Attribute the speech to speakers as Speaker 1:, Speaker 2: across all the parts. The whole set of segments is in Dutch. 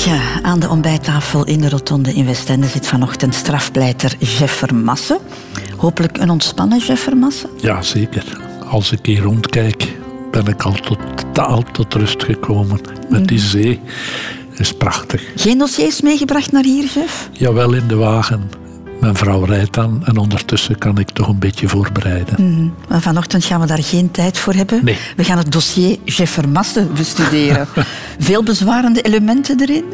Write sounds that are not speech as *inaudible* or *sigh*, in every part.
Speaker 1: Goedemorgen. Aan de ontbijttafel in de Rotonde in Westende zit vanochtend strafpleiter Jeff Vermassen. Hopelijk een ontspannen Jeff Vermassen?
Speaker 2: Ja, zeker. Als ik hier rondkijk, ben ik al totaal tot rust gekomen. Met die mhm. zee is prachtig.
Speaker 1: Geen dossiers meegebracht naar hier, Jeff?
Speaker 2: Jawel, in de wagen. Mijn vrouw rijdt dan en ondertussen kan ik toch een beetje voorbereiden.
Speaker 1: Mm Maar vanochtend gaan we daar geen tijd voor hebben.
Speaker 2: Nee.
Speaker 1: We gaan het dossier Jeff Vermassen bestuderen. *laughs* Veel bezwarende elementen erin?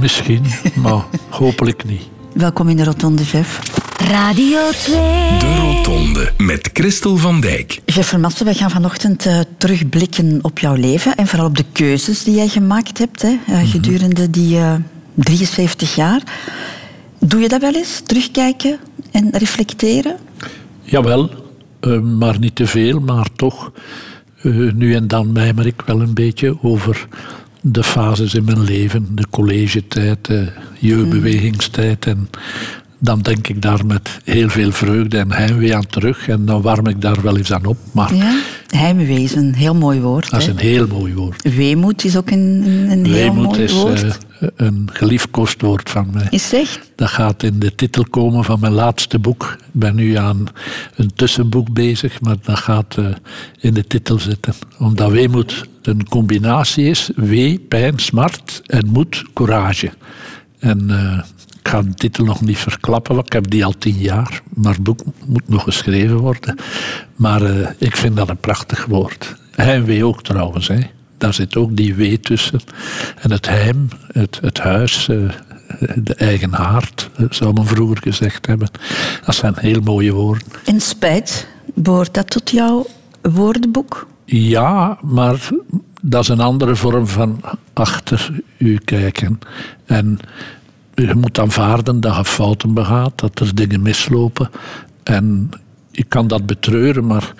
Speaker 2: Misschien, maar hopelijk niet.
Speaker 1: Welkom in de Rotonde, Jeff.
Speaker 3: Radio 2.
Speaker 4: De Rotonde met Christel van Dijk.
Speaker 1: Jeff Vermassen, wij gaan vanochtend uh, terugblikken op jouw leven en vooral op de keuzes die jij gemaakt hebt hè, uh, gedurende die uh, eh, 73 jaar. Doe je dat wel eens? Terugkijken en reflecteren?
Speaker 2: Jawel, maar niet te veel, maar toch. nu en dan mijmer ik wel een beetje over de fases in mijn leven, de collegetijd, de jeugdbewegingstijd. En dan denk ik daar met heel veel vreugde en heimwee aan terug. En dan warm ik daar wel eens aan op. Maar
Speaker 1: ja, heimwee is een heel mooi woord.
Speaker 2: Dat is een heel mooi woord.
Speaker 1: Weemoed is ook een, een, heel mooi is, woord. Uh,
Speaker 2: een geliefkoosd woord van mij.
Speaker 1: Is echt?
Speaker 2: Dat gaat in de titel komen van mijn laatste boek. Ik ben nu aan een tussenboek bezig, maar dat gaat uh, in de titel zitten. Omdat weemoed een combinatie is. Wee, pijn, smart en moed, courage. En uh, ik ga de titel nog niet verklappen, want ik heb die al tien jaar. Maar het boek moet nog geschreven worden. Maar uh, ik vind dat een prachtig woord. Heimwee ook trouwens. Hè. Daar zit ook die wee tussen. En het heim, het, het huis, uh, de eigen haard, zou men vroeger gezegd hebben. Dat zijn heel mooie woorden.
Speaker 1: En spijt, behoort dat tot jouw woordenboek?
Speaker 2: Ja, maar dat is een andere vorm van achter u kijken. En je moet aanvaarden dat je fouten begaat, dat er dingen mislopen. En je kan dat betreuren, maar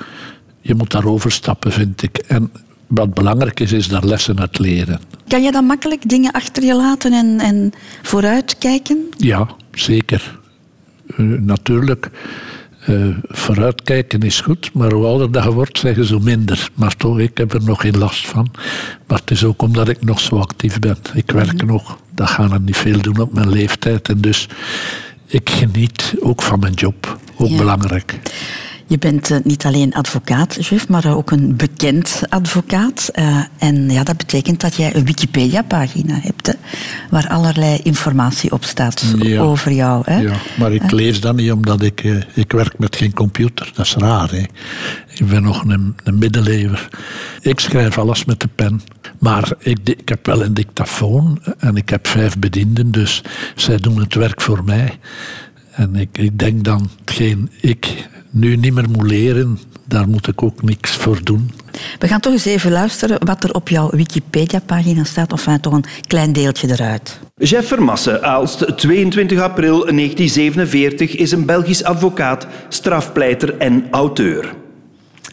Speaker 2: je moet daarover stappen, vind ik. En wat belangrijk is, is daar lessen uit leren.
Speaker 1: Kan je dan makkelijk dingen achter je laten en, en vooruitkijken?
Speaker 2: Ja, zeker. Uh, natuurlijk uh, vooruitkijken is goed, maar hoe ouder dat je wordt, zeggen ze minder. Maar toch, ik heb er nog geen last van. Maar het is ook omdat ik nog zo actief ben. Ik werk mhm. nog, dat gaan er niet veel doen op mijn leeftijd. En dus ik geniet ook van mijn job. Ook belangrijk.
Speaker 1: Je bent eh, niet alleen advocaat, Jeff, maar ook een bekend advocaat. Uh, en ja, dat betekent dat jij een Wikipedia-pagina hebt, hè, waar allerlei informatie op staat over jou. Hè.
Speaker 2: Ja, maar ik lees dat niet omdat ik, ik werk met geen computer. Dat is raar. Hè. Ik ben nog een, een middeleeuwer. Ik schrijf alles met de pen. Maar ik, ik heb wel een dictafoon en ik heb vijf bedienden, dus zij doen het werk voor mij. En ik, ik denk dan, hetgeen ik nu niet meer moet leren, daar moet ik ook niks voor doen.
Speaker 1: We gaan toch eens even luisteren wat er op jouw Wikipedia-pagina staat, of toch een klein deeltje eruit.
Speaker 5: Jeff Vermassen, Aalst, 22 april 1947, is een Belgisch advocaat, strafpleiter en auteur.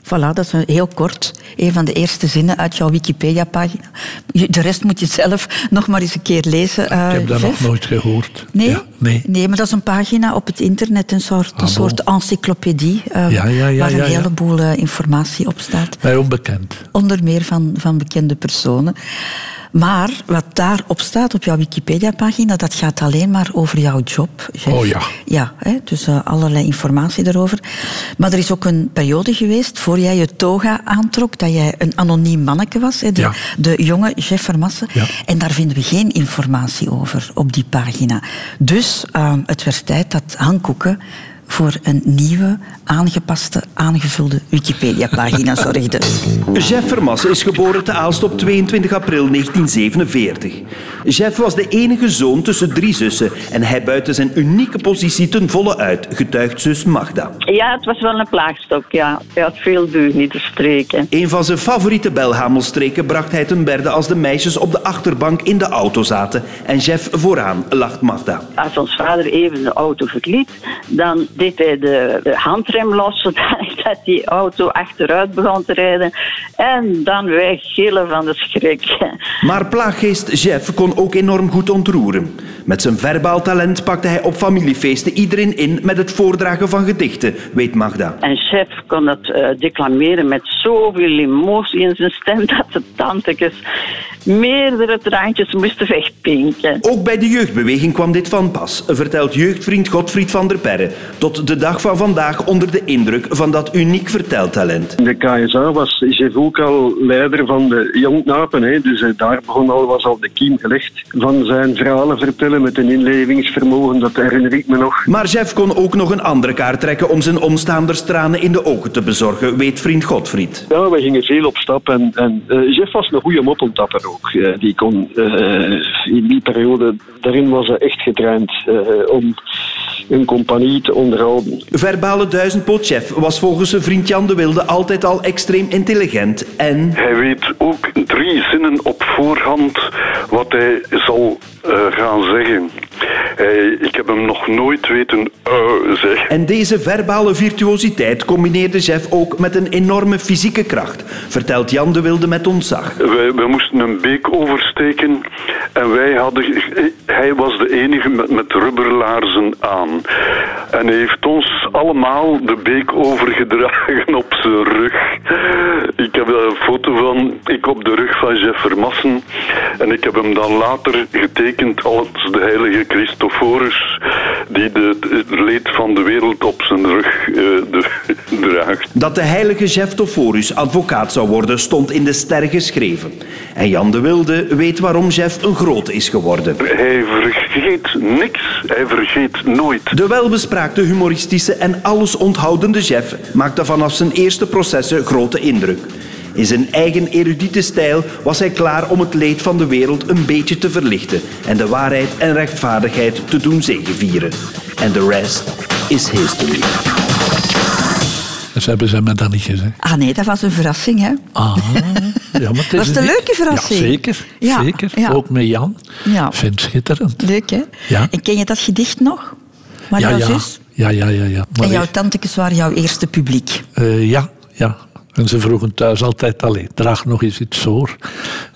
Speaker 1: Voilà, dat is heel kort. Een van de eerste zinnen uit jouw Wikipedia-pagina. De rest moet je zelf nog maar eens een keer lezen.
Speaker 2: ik heb eh, dat nog nooit gehoord.
Speaker 1: Nee?
Speaker 2: Ja, nee?
Speaker 1: nee, maar dat is een pagina op het internet, een soort, een ah, soort encyclopedie, uh, ja, ja, waar een heleboel uh, informatie op staat.
Speaker 2: Mij onbekend.
Speaker 1: Onder meer van, van bekende personen. Maar wat daarop staat op jouw Wikipedia-pagina, dat gaat alleen maar over jouw job.
Speaker 2: Oh ja.
Speaker 1: Ja, hè, dus uh, allerlei informatie daarover. Maar er is ook een periode geweest, voor jij je toga aantrok, dat jij een anoniem manneke was, hè, de, ja. de jonge Jeff Vermassen.
Speaker 2: Ja.
Speaker 1: En daar vinden we geen informatie over op die pagina. Dus uh, het werd tijd dat Hank Koeken voor een nieuwe, aangepaste, aangevulde Wikipedia-pagina *laughs* zorgde.
Speaker 5: Jeff Vermassen is geboren te Aalst op 22 april 1947. Jeff was de enige zoon tussen drie zussen en hij buiten zijn unieke positie ten volle uit, getuigt zus Magda.
Speaker 6: Ja, het was wel een plaagstok, ja. Hij had veel te streken.
Speaker 5: Een van zijn favoriete belhamelstreken bracht hij ten berde als de meisjes op de achterbank in de auto zaten en Jeff vooraan, lacht Magda.
Speaker 6: Als ons vader even de auto verliet, dan deed hij de, de handrem los, *laughs* zodat die auto achteruit begon te rijden. En dan wij gillen van de schrik. *laughs*
Speaker 5: Maar plaaggeest Jeff kon ook enorm goed ontroeren. Met zijn verbaal talent pakte hij op familiefeesten iedereen in met het voordragen van gedichten, weet Magda.
Speaker 6: En chef kon het uh, declameren met zoveel emotie in zijn stem *laughs* dat de tantekes meerdere traantjes moesten wegpinken.
Speaker 5: Ook bij de jeugdbeweging kwam dit van pas, vertelt jeugdvriend Godfried van der Perre. Tot de dag van vandaag onder de indruk van dat uniek verteltalent.
Speaker 3: De KSA was ook al leider van de Jongnapen. Hè. Dus eh, daar begon al, was al de kiem gelegd van zijn verhalen vertellen met een inlevingsvermogen. Dat herinner ik me nog.
Speaker 5: Maar Jeff kon ook nog een andere kaart trekken om zijn omstaanders tranen in de ogen te bezorgen, weet vriend Godfried.
Speaker 3: Ja, we gingen veel op stap en, en uh, Jeff was een goede moppeltapper ook. Uh, die kon in die periode, daarin was hij echt getraind om een compagnie te
Speaker 5: Verbale duizendpootchef was volgens zijn vriend Jan de Wilde altijd al extreem intelligent en...
Speaker 7: Hij weet ook drie zinnen op voorhand wat hij zal uh, gaan zeggen. Hij, ik heb hem nog nooit weten uh, zeggen.
Speaker 5: En deze verbale virtuositeit combineerde Jeff ook met een enorme fysieke kracht, vertelt Jan de Wilde met ontzag.
Speaker 7: We, we moesten een beek oversteken en wij hadden, hij was de enige met, met rubberlaarzen aan. En hij heeft ons allemaal de beek overgedragen op zijn rug. Ik heb een foto van ik op de rug van Jeff Vermassen en ik heb hem dan later getekend als de heilige Christophorus die de, het leed van de wereld op zijn rug uh, de, *laughs* draagt.
Speaker 5: Dat de heilige Jeff Tophorus advocaat zou worden stond in de sterren geschreven. En Jan de Wilde weet waarom Jeff een groot is geworden.
Speaker 7: Hij vergeet niks, hij vergeet nooit.
Speaker 5: De welbespraakte, humoristische en alles onthoudende Jeff maakte vanaf zijn eerste processen grote indruk. In zijn eigen erudite stijl was hij klaar om het leed van de wereld een beetje te verlichten en de waarheid en rechtvaardigheid te doen zegevieren. En de rest is history.
Speaker 2: Dat hebben ze me dan niet gezegd.
Speaker 1: Ah nee, dat was een verrassing, hè?
Speaker 2: Ah, ja, maar het
Speaker 1: was het *laughs* een leuke verrassing?
Speaker 2: Ja, zeker.
Speaker 1: Ja,
Speaker 2: zeker.
Speaker 1: ja.
Speaker 2: Ook met Jan.
Speaker 1: Ja.
Speaker 2: Vind het schitterend.
Speaker 1: Leuk, hè?
Speaker 2: Ja.
Speaker 1: En ken je dat gedicht nog? Maar
Speaker 2: Ja, ja.
Speaker 1: zus
Speaker 2: Ja, ja, ja. ja. Maar
Speaker 1: en jouw tantekes waren jouw eerste publiek.
Speaker 2: Eh, ja, ja. En ze vroegen thuis altijd, allee, draag nog eens iets voor.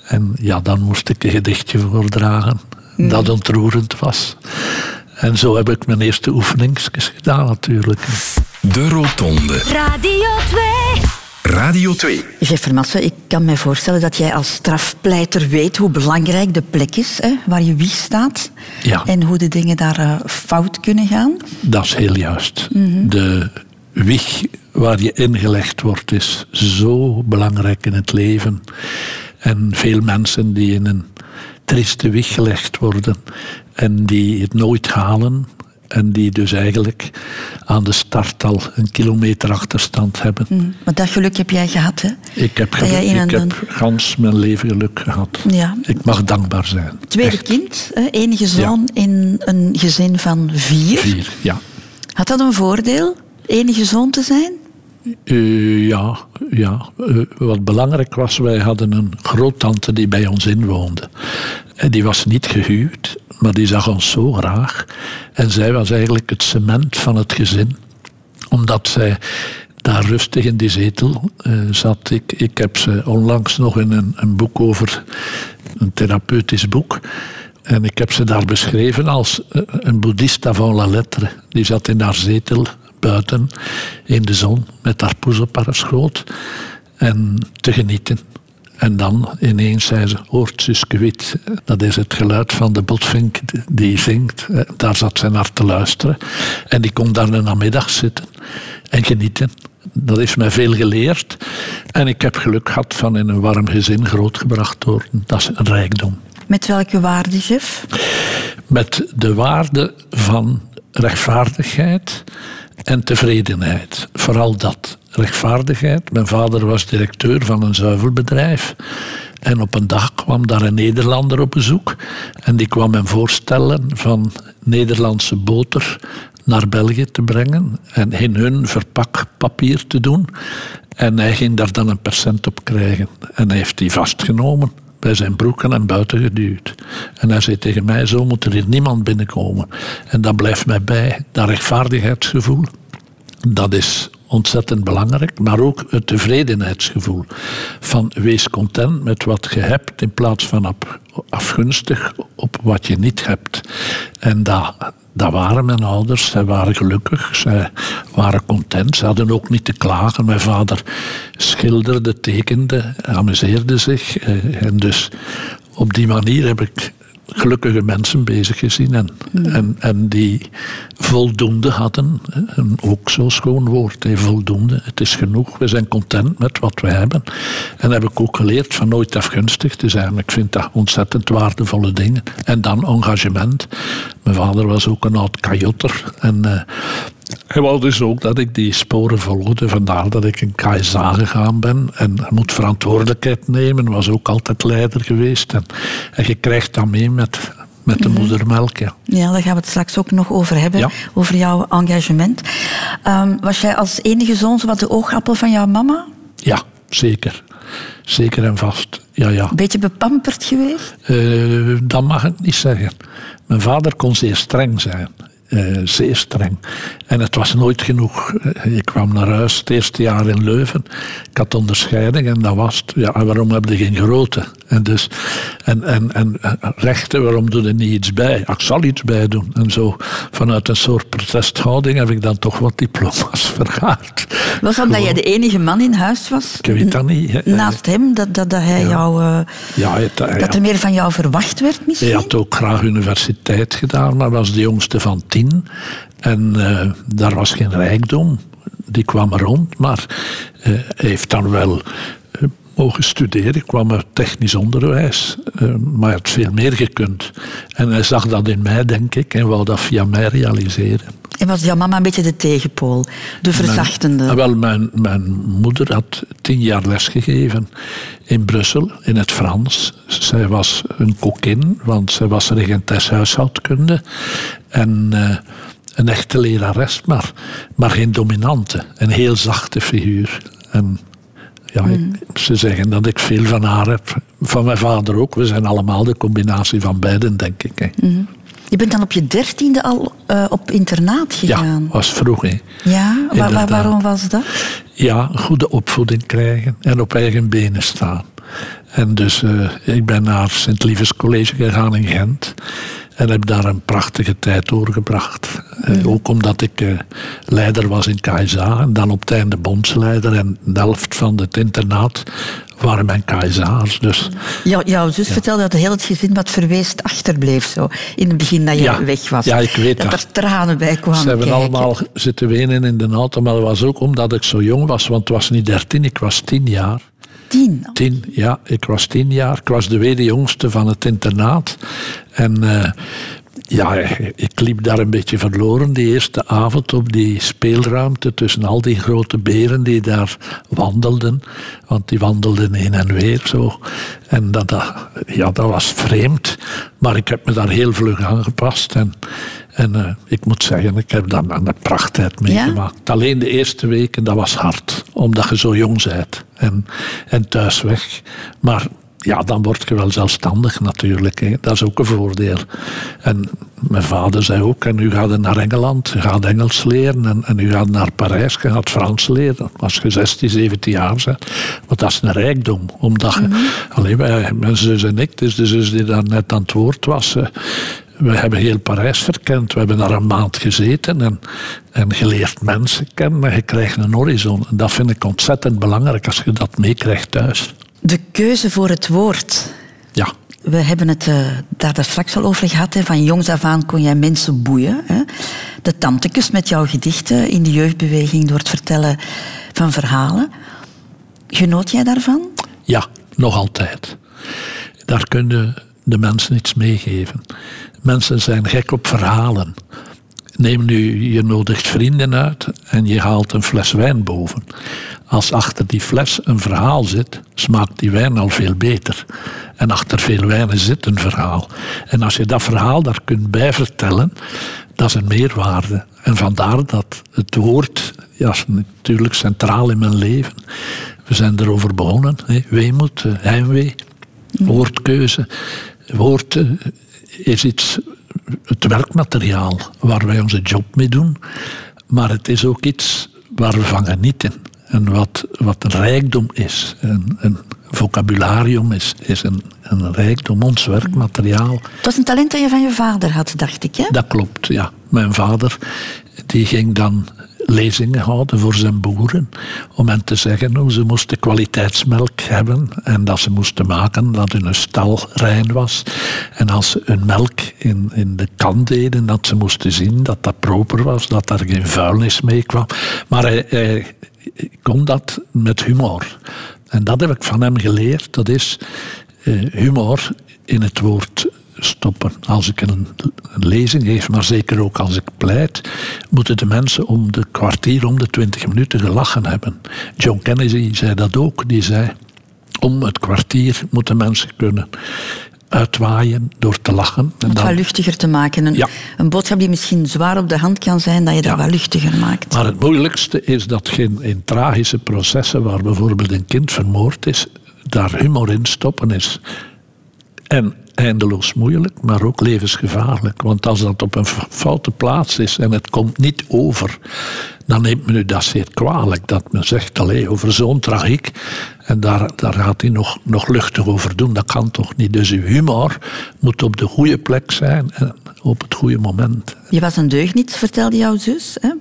Speaker 2: En ja, dan moest ik een gedichtje voordragen dat ontroerend was. En zo heb ik mijn eerste oefeningsjes gedaan natuurlijk.
Speaker 4: De Rotonde.
Speaker 8: Radio 2.
Speaker 4: Radio 2.
Speaker 1: Jeff Vermassen, ik kan me voorstellen dat jij als strafpleiter weet hoe belangrijk de plek is hè, waar je wieg staat.
Speaker 2: Ja.
Speaker 1: En hoe de dingen daar eh, fout kunnen gaan.
Speaker 2: Dat is heel juist. De wieg waar je ingelegd wordt is zo belangrijk in het leven. En veel mensen die in een trieste wieg gelegd worden en die het nooit halen en die dus eigenlijk aan de start al een kilometer achterstand hebben.
Speaker 1: Mm, Want dat geluk heb jij gehad, hè?
Speaker 2: Ik heb, geluk, ik heb gans mijn leven geluk gehad.
Speaker 1: Ja.
Speaker 2: Ik mag dankbaar zijn.
Speaker 1: Tweede
Speaker 2: Echt.
Speaker 1: kind, hè, enige zoon in een gezin van vier.
Speaker 2: Vier, ja.
Speaker 1: Had dat een voordeel, enige zoon te zijn?
Speaker 2: Eh, ja, ja. Eh, wat belangrijk was, wij hadden een groottante die bij ons inwoonde. En die was niet gehuwd, maar die zag ons zo graag. En zij was eigenlijk het cement van het gezin. Omdat zij daar rustig in die zetel eh, zat. Ik, ik heb ze onlangs nog in een, een boek over, een therapeutisch boek. En ik heb ze daar beschreven als een boeddhist avant la lettre. Die zat in haar zetel buiten in de zon met haar haar schoot en te genieten. En dan ineens zei ze, hoort Suske Wit, dat is het geluid van de botvink die zingt. Eh, Daar zat ze naar te luisteren. En die kon daar een namiddag zitten en genieten. Dat heeft mij veel geleerd. En ik heb geluk gehad van in een warm gezin grootgebracht worden. Dat is een rijkdom
Speaker 1: Met welke waarde, Jeff?
Speaker 2: met de waarde van rechtvaardigheid en tevredenheid. Vooral dat. Rechtvaardigheid. Mijn vader was directeur van een zuivelbedrijf. En op een dag kwam daar een Nederlander op bezoek. En die kwam hem voorstellen van Nederlandse boter naar België te brengen. En in hun verpakpapier te doen. En hij ging daar dan een percent op krijgen. En hij heeft die vastgenomen bij zijn broeken en buiten geduwd. En hij zei tegen mij, zo moet er hier niemand binnenkomen. En dat blijft mij bij, dat rechtvaardigheidsgevoel. Dat is ontzettend belangrijk. Maar ook het tevredenheidsgevoel. Van wees content met wat je hebt in plaats van afgunstig op wat je niet hebt. En dat, dat waren mijn ouders. Zij waren gelukkig. Zij waren content. Ze hadden ook niet te klagen. Mijn vader schilderde, tekende, amuseerde zich. eh, En dus op die manier heb ik gelukkige mensen bezig gezien. En, en, en die voldoende hadden. En ook zo'n schoon woord. Voldoende. Het is genoeg. We zijn content met wat we hebben. En heb ik ook geleerd van nooit afgunstig te zijn. Ik vind dat ontzettend waardevolle dingen. En dan engagement. Mijn vader was ook een oud kajotter. En eh, hij wou dus ook dat ik die sporen volgde. Vandaar dat ik in KSA gegaan ben. En je moet verantwoordelijkheid nemen. Was ook altijd leider geweest. En, en je krijgt dat mee met, met de moedermelk. Ja.
Speaker 1: Ja, daar gaan we het straks ook nog over hebben,
Speaker 2: Ja.
Speaker 1: over jouw engagement. Ehm, was jij als enige zoon zo wat de oogappel van jouw mama?
Speaker 2: ja, zeker. Zeker en vast. Ja, ja.
Speaker 1: Beetje bepamperd geweest?
Speaker 2: Eh, dat mag ik niet zeggen. Mijn vader kon zeer streng zijn. Eh, zeer streng. En het was nooit genoeg. Eh, Ik kwam naar huis het eerste jaar in Leuven. Ik had onderscheiding en dat was het. Ja, waarom heb je geen grote? En, dus, en, en, en eh, rechten, waarom doe je niet iets bij? Ik zal iets bij doen. En zo vanuit een soort protesthouding heb ik dan toch wat diploma's *laughs* vergaard.
Speaker 1: Was dat omdat jij de enige man in huis was?
Speaker 2: Ik weet dat niet. hè.
Speaker 1: Naast hem, dat, dat, dat hij jou...
Speaker 2: Ja, het,
Speaker 1: dat
Speaker 2: ja.
Speaker 1: er meer van jou verwacht werd misschien?
Speaker 2: Hij had ook graag universiteit gedaan, maar was de jongste van tien. En eh, daar was geen rijkdom. Die kwam rond, maar hij heeft dan wel mogen studeren. Ik kwam uit technisch onderwijs, eh, maar had veel meer gekund. En hij zag dat in mij, denk ik, en wou dat via mij realiseren.
Speaker 1: En was jouw mama een beetje de tegenpool? De verzachtende?
Speaker 2: Mijn, ah, wel, mijn, mijn moeder had tien jaar lesgegeven in Brussel, in het Frans. Zij was een kokin, want zij was regentes huishoudkunde. En eh, een echte lerares, maar, maar geen dominante. Een heel zachte figuur. En ja, ik- ze zeggen dat ik veel van haar heb. Van mijn vader ook. We zijn allemaal de combinatie van beiden, denk ik. hè.
Speaker 1: Je bent dan op je dertiende al eh, op internaat
Speaker 2: Ja,
Speaker 1: gegaan.
Speaker 2: was vroeg. Hè.
Speaker 1: Ja, wa- wa-
Speaker 2: Inderdaad.
Speaker 1: waarom was dat?
Speaker 2: Ja, goede opvoeding krijgen en op eigen benen staan. En dus eh, ik ben naar Sint-Liefes College gegaan in Gent. En heb daar een prachtige tijd doorgebracht. Eh, ook omdat ik eh, leider was in KSA. En dan op het einde bondsleider. En de helft van het internaat waren mijn KSA's. Dus
Speaker 1: Jou- jouw zus vertelde dat heel het gezin wat verweest achterbleef zo, in het begin dat je
Speaker 2: Ja.
Speaker 1: weg was.
Speaker 2: Ja, ik weet
Speaker 1: dat.
Speaker 2: dat.
Speaker 1: er tranen bij kwamen
Speaker 2: Ze hebben
Speaker 1: kijken.
Speaker 2: allemaal zitten wenen in de auto. Maar dat was ook omdat ik zo jong was. Want het was niet dertien, ik was tien jaar.
Speaker 1: Tien.
Speaker 2: Tien, ja, ik was tien jaar. Ik was de tweede jongste van het internaat. En eh, ja, ik liep daar een beetje verloren die eerste avond op die speelruimte tussen al die grote beren die daar wandelden. Want die wandelden heen en weer zo. En dat, dat, ja, dat was vreemd. Maar ik heb me daar heel vlug aangepast. En, en eh, ik moet zeggen, ik heb daar een prachtheid meegemaakt. Alleen de eerste weken, dat was hard. Omdat je zo jong bent. En, en thuis weg. Maar ja, dan word je wel zelfstandig natuurlijk. Hè. Dat is ook een voordeel. En mijn vader zei ook, en u gaat naar Engeland, u gaat Engels leren. En, en u gaat naar Parijs, je gaat Frans leren. Als je 16, 17 jaar bent. Want dat is een rijkdom. Omdat je, alleen wij, mijn zus en ik, dus de zus die daar net aan het woord was... we hebben heel Parijs verkend. We hebben daar een maand gezeten en, en geleerd mensen kennen. En je krijgt een horizon. En dat vind ik ontzettend belangrijk als je dat meekrijgt thuis.
Speaker 1: De keuze voor het woord.
Speaker 2: Ja,
Speaker 1: We hebben het eh, daar, daar straks al over gehad. Hè. Van jongs af aan kon jij mensen boeien. Hè. De tantekes met jouw gedichten in de jeugdbeweging door het vertellen van verhalen. Genoot jij daarvan?
Speaker 2: ja, nog altijd. Daar kunnen de mensen iets meegeven. Mensen zijn gek op verhalen. Neem nu, je nodigt vrienden uit en je haalt een fles wijn boven. Als achter die fles een verhaal zit, smaakt die wijn al veel beter. En achter veel wijnen zit een verhaal. En als je dat verhaal daar kunt bij vertellen, dat is een meerwaarde. En vandaar dat het woord, ja, is natuurlijk centraal in mijn leven. We zijn erover begonnen. Hè. Weemoed, eh, heimwee, woordkeuze. Woord eh, is iets, het werkmateriaal waar wij onze job mee doen. Maar het is ook iets waar we van genieten. En wat, wat een rijkdom is. Een, een vocabularium is, is een, een rijkdom, ons werkmateriaal.
Speaker 1: Het was een talent dat je van je vader had, dacht ik. Hè?
Speaker 2: Dat klopt, ja. Mijn vader die ging dan lezingen houden voor zijn boeren. Om hen te zeggen hoe ze moesten kwaliteitsmelk hebben. En dat ze moesten maken dat hun stal rein was. En als ze hun melk in, in de kan deden, dat ze moesten zien dat dat proper was. Dat daar geen vuilnis mee kwam. Maar hij, hij kon dat met humor. En dat heb ik van hem geleerd. Dat is eh, humor in het woord stoppen. Als ik een, lezing geef, maar zeker ook als ik pleit, moeten de mensen om de kwartier, om de twintig minuten gelachen hebben. John Kennedy zei dat ook. Die zei, om het kwartier moeten mensen kunnen uitwaaien door te lachen.
Speaker 1: En het wat luchtiger te maken. Een, een, boodschap die misschien zwaar op de hand kan zijn, dat je dat wat luchtiger maakt.
Speaker 2: Maar het moeilijkste is dat je in tragische processen, waar bijvoorbeeld een kind vermoord is, daar humor in stoppen is. En eindeloos moeilijk, maar ook levensgevaarlijk. Want als dat op een foute plaats is en het komt niet over, dan neemt men u dat zeer kwalijk. Dat men zegt, alleen over zo'n tragiek. En daar, daar gaat hij nog, nog luchtig over doen. Dat kan toch niet. Dus uw humor moet op de goede plek zijn en op het goede moment.
Speaker 1: Je was een deugniet, vertelde jouw zus. Hè?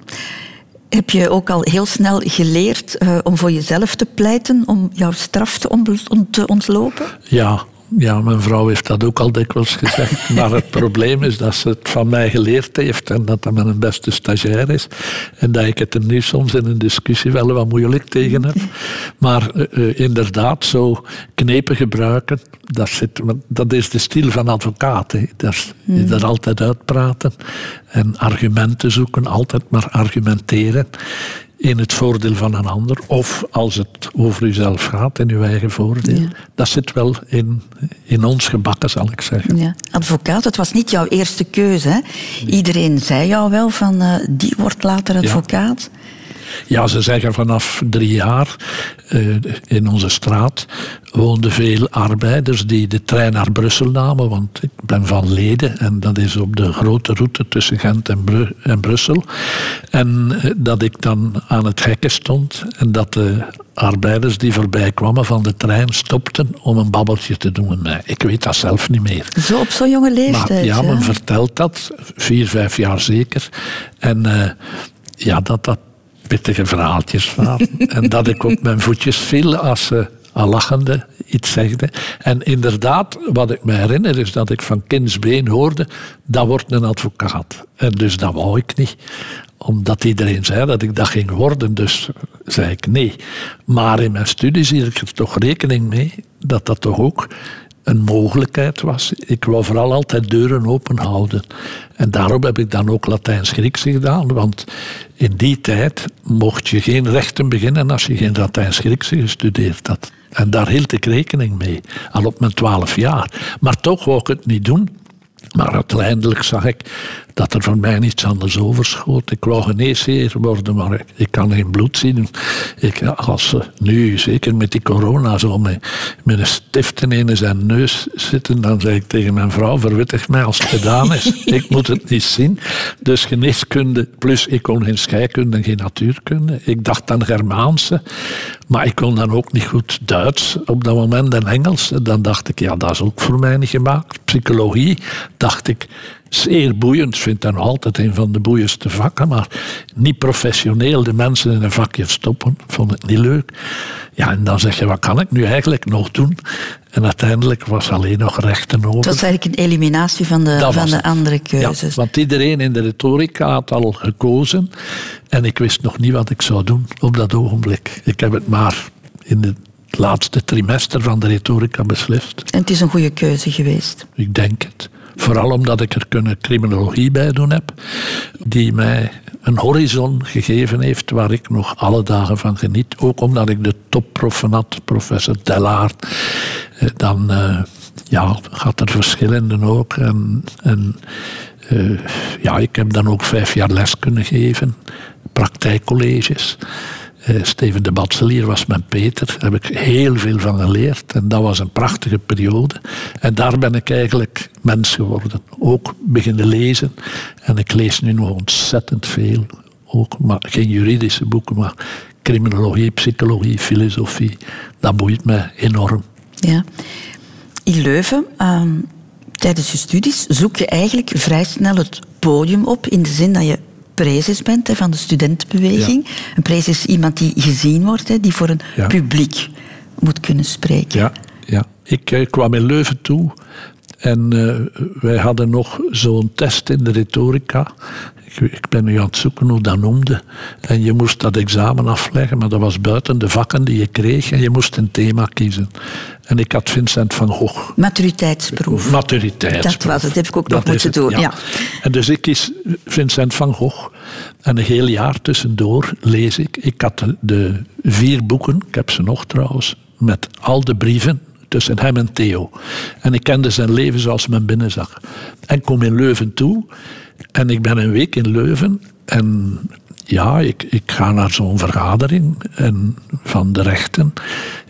Speaker 1: Heb je ook al heel snel geleerd uh, om voor jezelf te pleiten, om jouw straf te ontlopen?
Speaker 2: Ja, ja, mijn vrouw heeft dat ook al dikwijls gezegd. *laughs* Maar het probleem is dat ze het van mij geleerd heeft en dat dat mijn beste stagiair is. En dat ik het er nu soms in een discussie wel wat moeilijk tegen heb. *laughs* Maar uh, inderdaad, zo knepen gebruiken, dat, zit, dat is de stil van advocaten. Dat is, mm. er altijd uitpraten en argumenten zoeken, altijd maar argumenteren in het voordeel van een ander. Of als het over uzelf gaat, in uw eigen voordeel. Dat zit wel in, in ons gebakken, zal ik zeggen.
Speaker 1: Ja. Advocaat, het was niet jouw eerste keuze. Hè? Iedereen zei jou wel van, uh, die wordt later advocaat.
Speaker 2: Ja, ze zeggen vanaf drie jaar uh, in onze straat woonden veel arbeiders die de trein naar Brussel namen, want ik ben van Leden en dat is op de grote route tussen Gent en, Bru en Brussel. En uh, dat ik dan aan het hekken stond en dat de arbeiders die voorbij kwamen van de trein stopten om een babbeltje te doen met mij. Ik weet dat zelf niet meer.
Speaker 1: Zo op zo'n jonge leeftijd?
Speaker 2: Maar, ja, men vertelt dat, vier, vijf jaar zeker. En uh, ja, dat dat pittige verhaaltjes waren. *laughs* en dat ik op mijn voetjes viel als ze al lachende iets zegde. En inderdaad, wat ik me herinner, is dat ik van kindsbeen hoorde, dat wordt een advocaat. En dus dat wou ik niet omdat iedereen zei dat ik dat ging worden, dus zei ik nee. Maar in mijn studies hield ik er toch rekening mee dat dat toch ook een mogelijkheid was. Ik wou vooral altijd deuren open houden. En daarom heb ik dan ook Latijns-Grieks gedaan, want in die tijd mocht je geen rechten beginnen als je geen Latijns-Grieks gestudeerd had. En daar hield ik rekening mee, al op mijn twaalf jaar. Maar toch wou ik het niet doen. Maar uiteindelijk zag ik dat er voor mij niets anders overschoot. Ik wou geneesheer worden, maar ik, kan geen bloed zien. Ik, als ze nu, zeker met die corona, zo met, met een stift in zijn neus zitten, dan zeg ik tegen mijn vrouw, verwittig mij als het gedaan is. *laughs* ik moet het niet zien. Dus geneeskunde, plus ik kon geen scheikunde en geen natuurkunde. Ik dacht aan Germaanse, maar ik kon dan ook niet goed Duits op dat moment en Engels. Dan dacht ik, ja, dat is ook voor mij niet gemaakt. Psychologie, dacht ik, zeer boeiend. Ik vind dat nog altijd een van de boeiendste vakken. Maar niet professioneel de mensen in een vakje stoppen. Vond het niet leuk. Ja, en dan zeg je, wat kan ik nu eigenlijk nog doen? En uiteindelijk was alleen nog rechten over. Het
Speaker 1: was eigenlijk een eliminatie van de, van de andere keuzes.
Speaker 2: Ja, want iedereen in de retorica had al gekozen. En ik wist nog niet wat ik zou doen op dat ogenblik. Ik heb het maar in het laatste trimester van de retorica beslist.
Speaker 1: En het is een goede keuze geweest?
Speaker 2: Ik denk het. Vooral omdat ik er een criminologie bij doen heb, die mij een horizon gegeven heeft waar ik nog alle dagen van geniet. Ook omdat ik de topproffen had, professor Delaert. Eh, dan uh, ja, gaat er verschillende ook. En, en uh, ja, ik heb dan ook vijf jaar les kunnen geven, praktijkcolleges. Uh, Steven de Batselier was mijn Peter. Daar heb ik heel veel van geleerd. En dat was een prachtige periode. En daar ben ik eigenlijk mens geworden. Ook beginnen lezen. En ik lees nu nog ontzettend veel ook, maar geen juridische boeken, maar criminologie, psychologie, filosofie. Dat boeit mij enorm.
Speaker 1: Ja. In Leuven, ehm, tijdens je studies, zoek je eigenlijk vrij snel het podium op. In de zin dat je prezes bent hè, van de studentenbeweging. Een prezes is iemand die gezien wordt, hè, die voor een
Speaker 2: Ja.
Speaker 1: publiek moet kunnen spreken.
Speaker 2: Ja, ja. Ik eh, kwam in Leuven toe en eh, wij hadden nog zo'n test in de retorica. Ik, ben nu aan het zoeken hoe dat noemde. En je moest dat examen afleggen, maar dat was buiten de vakken die je kreeg. En je moest een thema kiezen. En ik had Vincent van Gogh.
Speaker 1: Maturiteitsproef.
Speaker 2: Maturiteitsproef.
Speaker 1: Dat was het, heb ik ook nog
Speaker 2: Dat
Speaker 1: moeten
Speaker 2: het,
Speaker 1: doen, ja.
Speaker 2: En dus ik kies Vincent van Gogh. En een heel jaar tussendoor lees ik. Ik had de, de vier boeken, ik heb ze nog trouwens, met al de brieven tussen hem en Theo. En ik kende zijn leven zoals men binnenzag. En kom in Leuven toe. En ik ben een week in Leuven. En ja, ik, ik ga naar zo'n vergadering en van de rechten,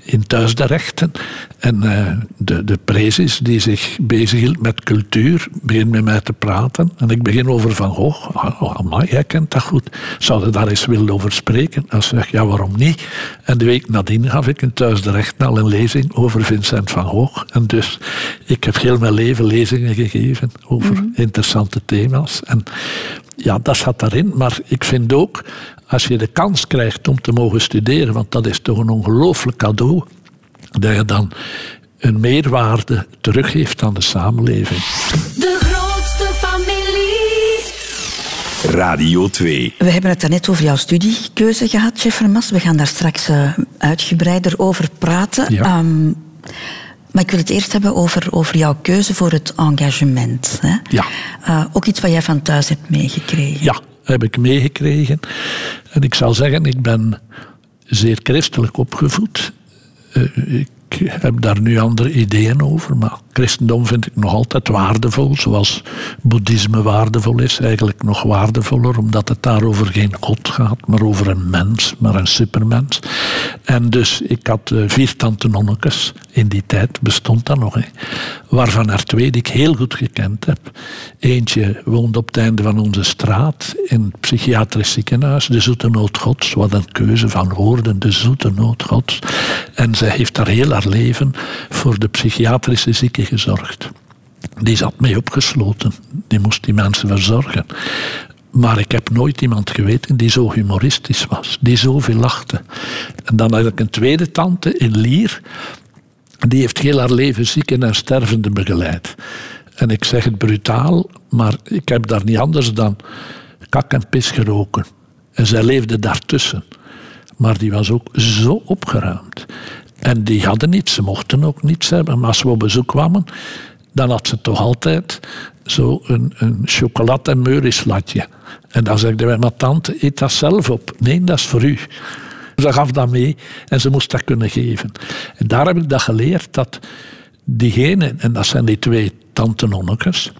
Speaker 2: in Thuis de Rechten. En eh, de, de prezes die zich bezighield met cultuur, begint met mij te praten. En ik begin over Van Gogh. Oh, amai, jij kent dat goed. Zou je daar eens willen over spreken? En zeg ik, ja, waarom niet? En de week nadien gaf ik in Thuis de Rechten al een lezing over Vincent van Gogh. En dus, ik heb heel mijn leven lezingen gegeven over interessante thema's. En ja, dat zat daarin. Maar ik vind ook, als je de kans krijgt om te mogen studeren, want dat is toch een ongelooflijk cadeau, dat je dan een meerwaarde teruggeeft aan de samenleving.
Speaker 8: De grootste familie.
Speaker 4: Radio 2.
Speaker 1: We hebben het daarnet over jouw studiekeuze gehad, chef Vermas. We gaan daar straks eh, uitgebreider over praten.
Speaker 2: Ja.
Speaker 1: Ehm, maar ik wil het eerst hebben over, over jouw keuze voor het engagement. Hè?
Speaker 2: Ja.
Speaker 1: Eh, ook iets wat jij van thuis hebt meegekregen.
Speaker 2: Ja, heb ik meegekregen. En ik zal zeggen, ik ben zeer christelijk opgevoed. Eh, ik heb daar nu andere ideeën over, maar christendom vind ik nog altijd waardevol, zoals boeddhisme waardevol is, eigenlijk nog waardevoller, omdat het daar over geen God gaat, maar over een mens, maar een supermens. En dus, ik had eh, vier tante nonnekes, in die tijd bestond dat nog, hè, waarvan er twee die ik heel goed gekend heb. Eentje woonde op het einde van onze straat in het psychiatrisch ziekenhuis, de Zoete Nood Gods, wat een keuze van woorden, de Zoete Nood Gods. En zij heeft daar heel leven voor de psychiatrische zieken gezorgd. Die zat mee opgesloten. Die moest die mensen verzorgen. Maar ik heb nooit iemand geweten die zo humoristisch was, die zoveel lachte. En dan had ik een tweede tante in Lier, die heeft heel haar leven zieken en stervenden begeleid. En ik zeg het brutaal, maar ik heb daar niet anders dan kak en pis geroken. En zij leefde daartussen. Maar die was ook zo opgeruimd. En die hadden niets, ze mochten ook niets hebben. Maar als we op bezoek kwamen, dan had ze toch altijd zo een, een chocolade- en meurislatje. En dan zegde wij, tante, eet dat zelf op. Nee, dat is voor u. Ze gaf dat mee en ze moest dat kunnen geven. En daar heb ik dat geleerd, dat diegene, en dat zijn die twee tante nonnekes,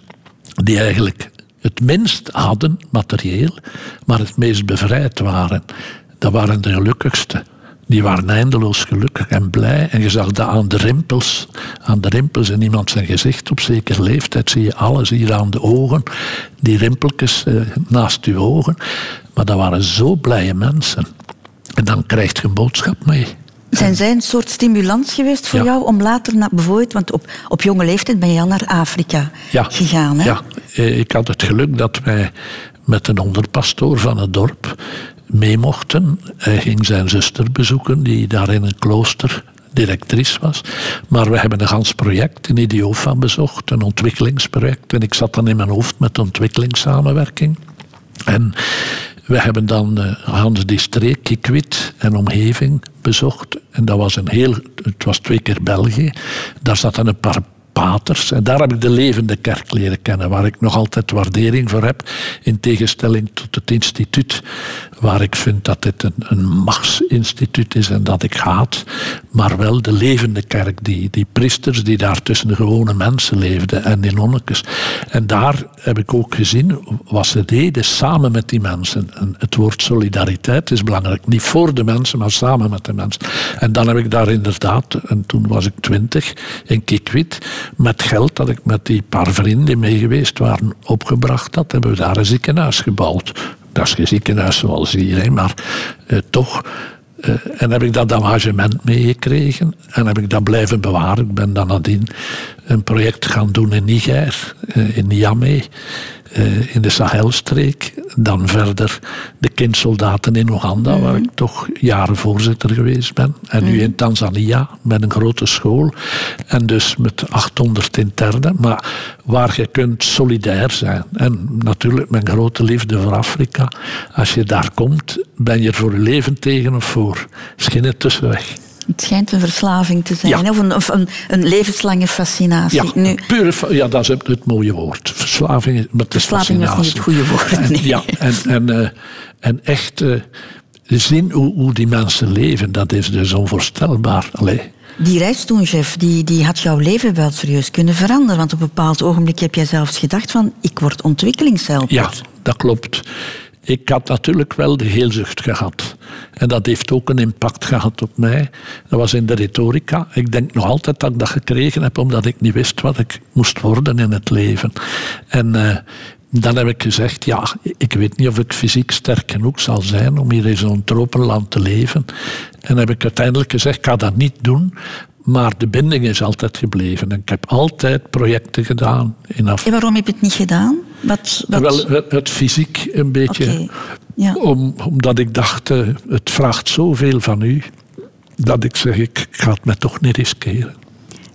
Speaker 2: die eigenlijk het minst hadden, materieel, maar het meest bevrijd waren. Dat waren de gelukkigste. Die waren eindeloos gelukkig en blij. En je zag dat aan de rimpels. Aan de rimpels in iemand zijn gezicht op zekere leeftijd zie je alles hier aan de ogen. Die rimpeltjes eh, naast je ogen. Maar dat waren zo blije mensen. En dan krijg je een boodschap mee.
Speaker 1: Zijn zij een soort stimulans geweest voor
Speaker 2: Ja.
Speaker 1: jou om later, naar, bijvoorbeeld, want op, op jonge leeftijd ben je al naar Afrika
Speaker 2: ja.
Speaker 1: gegaan, hè?
Speaker 2: Ja, eh, ik had het geluk dat wij met een onderpastoor van het dorp mee mochten. Hij ging zijn zuster bezoeken, die daar in een klooster directrice was. Maar we hebben een gans project in Idiofa bezocht, een ontwikkelingsproject. En ik zat dan in mijn hoofd met ontwikkelingssamenwerking. En we hebben dan eh, Hans die streek, Kikwit en omgeving bezocht. En dat was een heel, het was twee keer België. Daar zaten een paar paters. En daar heb ik de levende kerk leren kennen, waar ik nog altijd waardering voor heb. In tegenstelling tot het instituut, waar ik vind dat dit een, een machtsinstituut is en dat ik haat. Maar wel de levende kerk, die, die priesters die daar tussen de gewone mensen leefden en die nonnekes. En daar heb ik ook gezien wat ze deden samen met die mensen. En het woord solidariteit is belangrijk. Niet voor de mensen, maar samen met de mensen. En dan heb ik daar inderdaad, en toen was ik twintig, in Kikwit, met geld dat ik met die paar vrienden mee geweest waren opgebracht had, hebben we daar een ziekenhuis gebouwd. Dat is geen ziekenhuis zoals hier, maar eh, toch. eh, en heb ik dat engagement meegekregen en heb ik dat blijven bewaren. Ik ben dan nadien een project gaan doen in Niger, eh, in Niamey, eh, in de Sahelstreek. Dan verder de kindsoldaten in Oeganda, waar ik toch jaren voorzitter geweest ben. En nu in Tanzania met een grote school. En dus met 800 internen, maar waar je kunt solidair zijn. En natuurlijk mijn grote liefde voor Afrika. Als je daar komt, ben je er voor je leven tegen of voor. is geen tussenweg.
Speaker 1: Het schijnt een verslaving te zijn,
Speaker 2: Ja.
Speaker 1: of, een, of een, een levenslange fascinatie.
Speaker 2: Ja,
Speaker 1: Nu,
Speaker 2: pure, fa- ja, dat is het, mooie woord. Verslaving, is- maar het is
Speaker 1: Verslaving was niet het goede woord,
Speaker 2: En,
Speaker 1: nee.
Speaker 2: ja, en, en, eh, en echt eh, zien hoe, hoe die mensen leven, dat is dus onvoorstelbaar. Allee.
Speaker 1: die reis toen, chef, die, die had jouw leven wel serieus kunnen veranderen. Want op een bepaald ogenblik heb jij zelfs gedacht van, ik word ontwikkelingshelper.
Speaker 2: Ja, dat klopt. Ik had natuurlijk wel de heelzucht gehad. En dat heeft ook een impact gehad op mij. Dat was in de retorica. Ik denk nog altijd dat ik dat gekregen heb omdat ik niet wist wat ik moest worden in het leven. En eh, dan heb ik gezegd, ja, ik weet niet of ik fysiek sterk genoeg zal zijn om hier in zo'n tropenland te leven. En heb ik uiteindelijk gezegd, ik ga dat niet doen. Maar de binding is altijd gebleven. En ik heb altijd projecten gedaan in Afrika.
Speaker 1: En waarom heb je het niet gedaan? Wat, wat...
Speaker 2: Wel, het, fysiek een beetje.
Speaker 1: Ja.
Speaker 2: Om, omdat ik dacht, eh, het vraagt zoveel van u, dat ik zeg, ik, ga het me toch niet riskeren.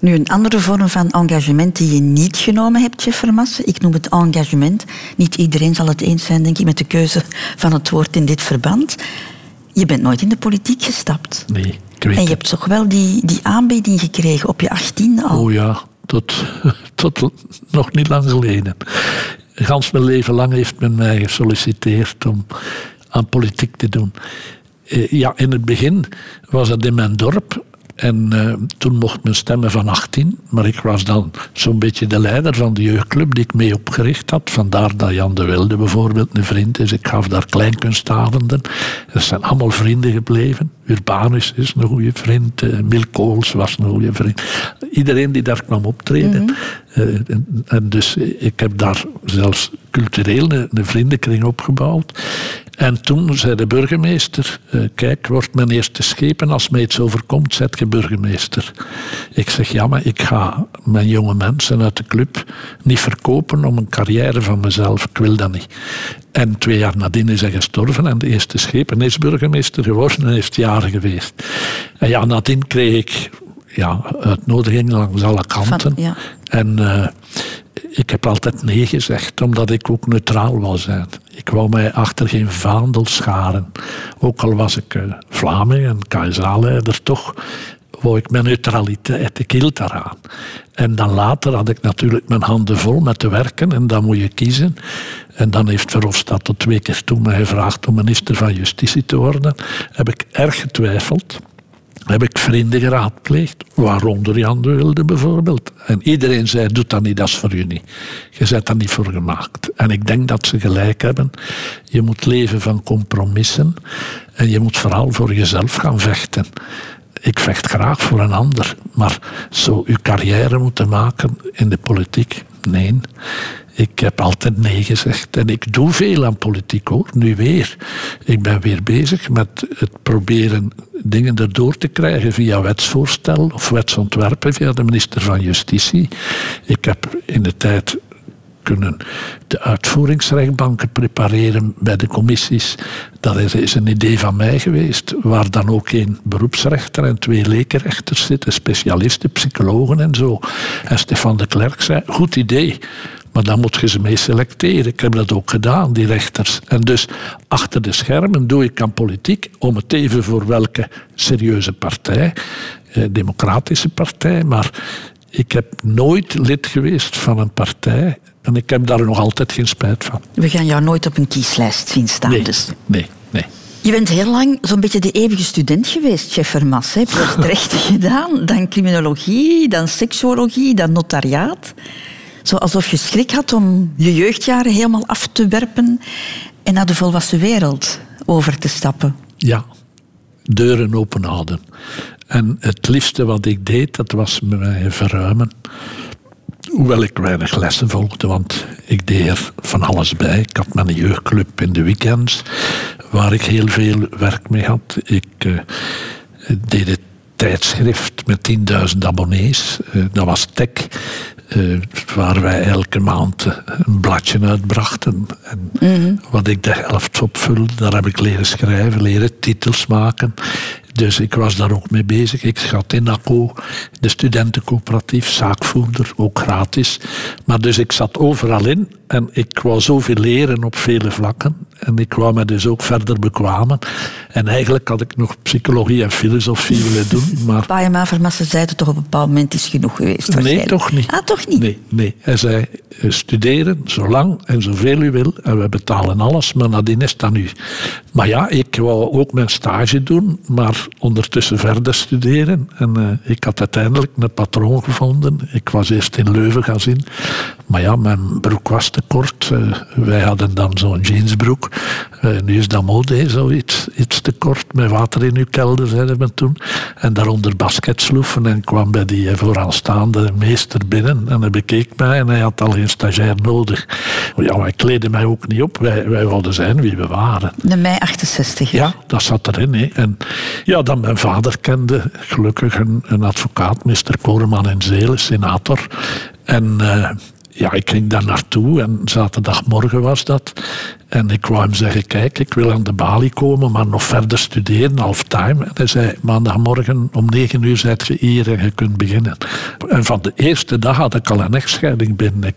Speaker 1: Nu, een andere vorm van engagement die je niet genomen hebt, chef Vermasse. Ik noem het engagement. Niet iedereen zal het eens zijn, denk ik, met de keuze van het woord in dit verband. Je bent nooit in de politiek gestapt.
Speaker 2: Nee,
Speaker 1: En je hebt toch wel die, die aanbieding gekregen op je achttiende al.
Speaker 2: Oh ja, tot, *laughs* tot nog niet lang geleden. Gans mijn leven lang heeft men mij gesolliciteerd om aan politiek te doen. Eh, Ja, in het begin was het in mijn dorp. En eh, toen mocht men stemmen van 18. Maar ik was dan zo'n beetje de leider van de jeugdclub die ik mee opgericht had. Vandaar dat Jan de Wilde bijvoorbeeld een vriend is. Ik gaf daar kleinkunstavonden. Dat zijn allemaal vrienden gebleven. Urbanus is een goede vriend. eh, Mil Kools was een goede vriend. Iedereen die daar kwam optreden. Eh, en, en dus ik heb daar zelfs cultureel een, een vriendenkring opgebouwd. En toen zei de burgemeester: eh, Kijk, wordt mijn eerste schepen. Als mij iets overkomt, zet je burgemeester. Ik zeg: Ja, maar ik ga mijn jonge mensen uit de club niet verkopen om een carrière van mezelf. Ik wil dat niet. En twee jaar nadien is hij gestorven en de eerste schepen is burgemeester geworden en heeft jaren geweest. En ja, nadien kreeg ik ja, uitnodigingen langs alle kanten.
Speaker 1: ja.
Speaker 2: En eh, ik heb altijd nee gezegd, omdat ik ook neutraal wou zijn. Ik wou mij achter geen vaandel scharen. Ook al was ik eh, Vlaming en KSA-leider, toch wou ik mijn neutraliteit. Ik hield daaraan. En dan later had ik natuurlijk mijn handen vol met te werken en dan moet je kiezen. En dan heeft Verhofstadt tot twee keer toe mij gevraagd om minister van Justitie te worden. Heb ik erg getwijfeld heb ik vrienden geraadpleegd, waaronder Jan de Wilde bijvoorbeeld. En iedereen zei, doe dat niet, dat is voor niet. Je bent daar niet voor gemaakt. En ik denk dat ze gelijk hebben. Je moet leven van compromissen en je moet vooral voor jezelf gaan vechten. Ik vecht graag voor een ander, maar zo uw carrière moeten maken in de politiek, nee. Ik heb altijd nee gezegd. En ik doe veel aan politiek hoor, nu weer. Ik ben weer bezig met het proberen dingen erdoor te krijgen via wetsvoorstel of wetsontwerpen via de minister van Justitie. Ik heb in de tijd kunnen de uitvoeringsrechtbanken prepareren bij de commissies. Dat is, een idee van mij geweest, waar dan ook één beroepsrechter en twee lekenrechters zitten, specialisten, psychologen en zo. En Stefan de Klerk zei, goed idee, maar dan moet je ze mee selecteren. Ik heb dat ook gedaan, die rechters. En dus achter de schermen doe ik aan politiek om het even voor welke serieuze partij, eh, democratische partij, maar ik heb nooit lid geweest van een partij en ik heb daar nog altijd geen spijt van.
Speaker 1: We gaan jou nooit op een kieslijst zien staan.
Speaker 2: Nee,
Speaker 1: Dus.
Speaker 2: nee, nee.
Speaker 1: Je bent heel lang zo'n beetje de eeuwige student geweest, chef Vermas. Je hebt rechten *laughs* gedaan, dan criminologie, dan seksuologie, dan notariaat. Zo alsof je schrik had om je jeugdjaren helemaal af te werpen en naar de volwassen wereld over te stappen.
Speaker 2: Ja, deuren open houden. En het liefste wat ik deed, dat was mij verruimen. hoewel ik weinig lessen volgde, want ik deed er van alles bij. Ik had mijn jeugdclub in de weekends, waar ik heel veel werk mee had. Ik eh, deed het tijdschrift met 10.000 abonnees. Eh, dat was Tech. eh, waar wij elke maand een bladje uitbrachten. En Wat ik de helft opvulde, daar heb ik leren schrijven, leren titels maken. Dus ik was daar ook mee bezig. Ik zat in ACO, de studentencoöperatief, zaakvoerder, ook gratis. Maar dus ik zat overal in en ik wou zoveel leren op vele vlakken. En ik wou me dus ook verder bekwamen. En eigenlijk had ik nog psychologie en filosofie willen doen, *laughs* maar
Speaker 1: Pa en ma zeiden toch op een bepaald moment is genoeg geweest.
Speaker 2: Nee, toch niet.
Speaker 1: Ah, toch niet?
Speaker 2: Nee, nee. Hij zei, eh, studeren zolang en zoveel u wil. En we betalen alles, maar nadien is dat nu. Maar ja, ik wou ook mijn stage doen, maar ondertussen verder studeren. En eh, ik had uiteindelijk een patroon gevonden. Ik was eerst in Leuven gaan zien. Maar ja, mijn broek was te kort. Eh, wij hadden dan zo'n jeansbroek. Eh, nu is dat mode, zoiets. Iets te kort, met water in uw kelder, zeiden we toen. En daaronder basketsloefen. En kwam bij die eh, vooraanstaande meester binnen. En hij bekeek mij en hij had al geen stagiair nodig. Ja, wij kleden mij ook niet op. Wij, wij wilden zijn wie we waren.
Speaker 1: De mei 68.
Speaker 2: Ja, dat zat erin. Hè. En ja, dan mijn vader kende gelukkig een, een advocaat, Mr. Koreman in Zelen, senator. En eh, ja, ik ging daar naartoe en zaterdagmorgen was dat. En ik wou hem zeggen, kijk, ik wil aan de balie komen, maar nog verder studeren, halftime. En hij zei, maandagmorgen om negen uur zijt je hier en je kunt beginnen. En van de eerste dag had ik al een echtscheiding binnen.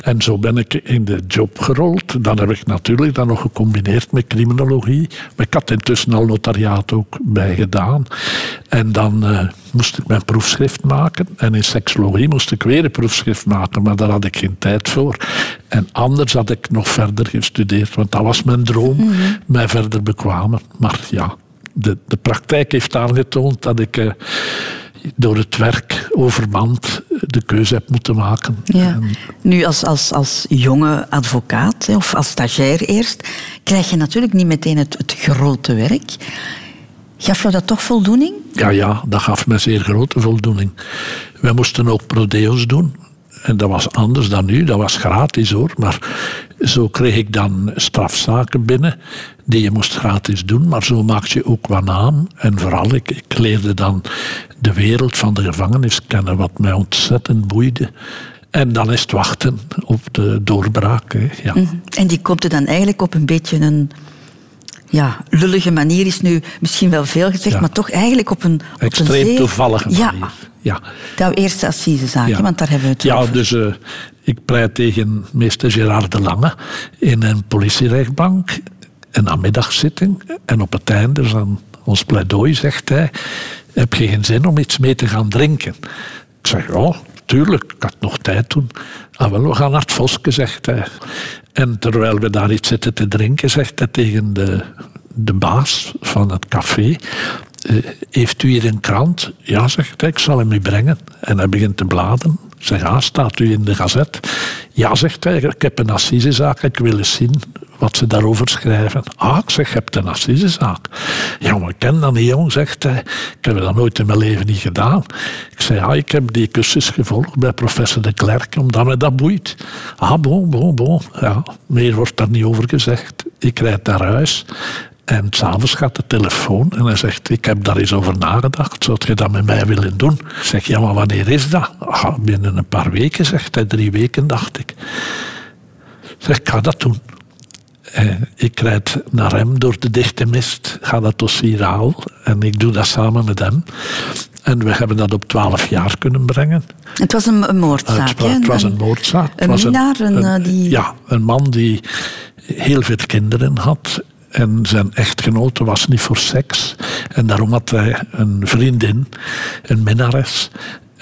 Speaker 2: En zo ben ik in de job gerold. Dan heb ik natuurlijk dat nog gecombineerd met criminologie. Maar ik had intussen al notariaat ook bij gedaan. En dan eh, moest ik mijn proefschrift maken. En in seksologie moest ik weer een proefschrift maken, maar daar had ik geen tijd voor. En anders had ik nog verder gestudeerd, want dat was mijn droom, mij verder bekwamen. Maar ja, de, de praktijk heeft aangetoond dat ik eh, door het werk overmand de keuze heb moeten maken.
Speaker 1: Ja. Nu, als, als, als jonge advocaat, of als stagiair eerst, krijg je natuurlijk niet meteen het, het grote werk. Gaf jou dat toch voldoening?
Speaker 2: Ja, ja, dat gaf me zeer grote voldoening. Wij moesten ook prodeo's doen. En dat was anders dan nu, dat was gratis hoor. Maar zo kreeg ik dan strafzaken binnen die je moest gratis doen. Maar zo maak je ook wat naam. En vooral, ik, ik leerde dan de wereld van de gevangenis kennen, wat mij ontzettend boeide. En dan is het wachten op de doorbraak. Hè. Ja.
Speaker 1: En die komt er dan eigenlijk op een beetje een ja, lullige manier, is nu misschien wel veel gezegd,
Speaker 2: Ja.
Speaker 1: maar toch eigenlijk op een, op een
Speaker 2: Extreem
Speaker 1: zeer-
Speaker 2: toevallige
Speaker 1: Ja,
Speaker 2: manier. Ja.
Speaker 1: jouw eerste assisezaak,
Speaker 2: Ja.
Speaker 1: want daar hebben we het
Speaker 2: Ja,
Speaker 1: over.
Speaker 2: dus eh, ik pleit tegen meester Gerard de Lange in een politierechtbank, een namiddagzitting. En op het einde van ons pleidooi zegt hij: Heb je geen zin om iets mee te gaan drinken? Ik zeg: Ja, tuurlijk, ik had nog tijd toen. Ah, wel, we gaan naar het Voske, zegt hij. En terwijl we daar iets zitten te drinken, zegt hij tegen de, de baas van het café. eh, heeft u hier een krant? Ja, zegt hij, ik zal hem u brengen. En hij begint te bladen. Zeg, ah, staat u in de gazet? Ja, zegt hij, ik heb een assisezaak, ik wil eens zien wat ze daarover schrijven. Ah, ik zeg, je hebt een assisezaak. Ja, maar ik ken dat niet, jong, zegt hij. Ik heb dat nooit in mijn leven niet gedaan. Ik zei, ja, ik heb die cursus gevolgd bij professor de Klerk, omdat me dat boeit. Ah, bon, bon, bon. Ja, meer wordt daar niet over gezegd. Ik rijd naar huis. En s'avonds gaat de telefoon en hij zegt, ik heb daar eens over nagedacht. Zou je dat met mij willen doen? Ik zeg, ja, maar wanneer is dat? Ah, binnen een paar weken, zegt hij. Drie weken, dacht ik. Ik zeg, ik ga dat doen. Eh, ik rijd naar hem door de dichte mist, ga dat dossier halen en ik doe dat samen met hem. En we hebben dat op twaalf jaar kunnen brengen.
Speaker 1: Het was een, een moordzaak, hè?
Speaker 2: Het was
Speaker 1: Een-
Speaker 2: een moordzaak. Het
Speaker 1: Een
Speaker 2: was
Speaker 1: minnaar, een, eh, die...
Speaker 2: Ja, een man die heel veel kinderen had. En zijn echtgenote was niet voor seks. En daarom had hij een vriendin, een minnares.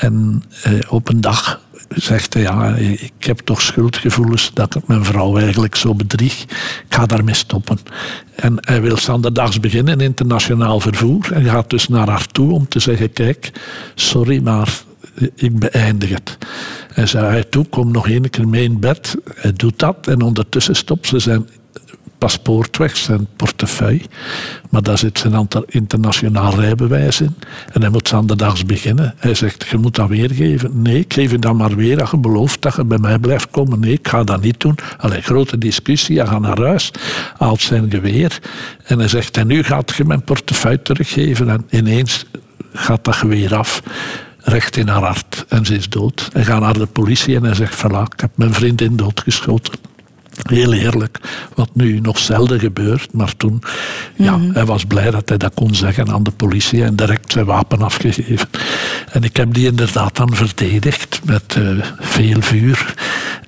Speaker 2: En eh, op een dag zegt hij, ja, ik heb toch schuldgevoelens dat ik mijn vrouw eigenlijk zo bedrieg. Ik ga daarmee stoppen. En hij wil zanderdags beginnen, internationaal vervoer. En gaat dus naar haar toe om te zeggen, kijk, sorry, maar ik beëindig het. En zei hij toe, kom nog één keer mee in bed. Hij doet dat en ondertussen stopt ze zijn paspoort weg, zijn portefeuille. Maar daar zit zijn anta- internationaal rijbewijs in. En hij moet zanderdags beginnen. Hij zegt, je moet dat weergeven. Nee, ik geef je dat maar weer als je belooft dat je bij mij blijft komen. Nee, ik ga dat niet doen. Allee, grote discussie. Hij gaat naar huis, haalt zijn geweer. En hij zegt, en nu gaat je mijn portefeuille teruggeven. En ineens gaat dat geweer af recht in haar hart en ze is dood. Hij gaat naar de politie en hij zegt: Voilà, ik heb mijn vriendin doodgeschoten. Heel eerlijk, wat nu nog zelden gebeurt, maar toen, ja, hij was blij dat hij dat kon zeggen aan de politie en direct zijn wapen afgegeven. En ik heb die inderdaad dan verdedigd met eh, veel vuur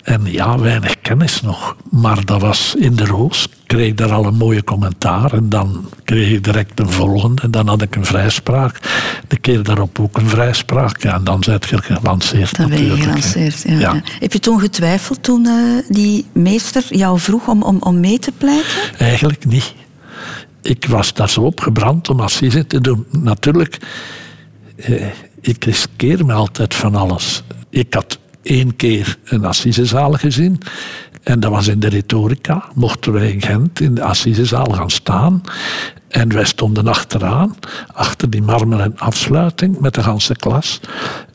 Speaker 2: en ja, weinig kennis nog. Maar dat was in de roos, kreeg ik daar al een mooie commentaar en dan kreeg ik direct een volgende en dan had ik een vrijspraak. De keer daarop ook een vrijspraak ja, en dan zijn je gelanceerd
Speaker 1: Dan ben je gelanceerd. Ja.
Speaker 2: Ja.
Speaker 1: ja. Heb je toen getwijfeld toen eh, die meester jou vroeg om, om, om mee te pleiten?
Speaker 2: Eigenlijk niet. Ik was daar zo opgebrand om assise te doen. Natuurlijk, eh, ik riskeer me altijd van alles. Ik had één keer een assisezaal gezien. En dat was in de retorica. Mochten wij in Gent in de assisezaal gaan staan. En wij stonden achteraan, achter die marmeren afsluiting met de ganse klas.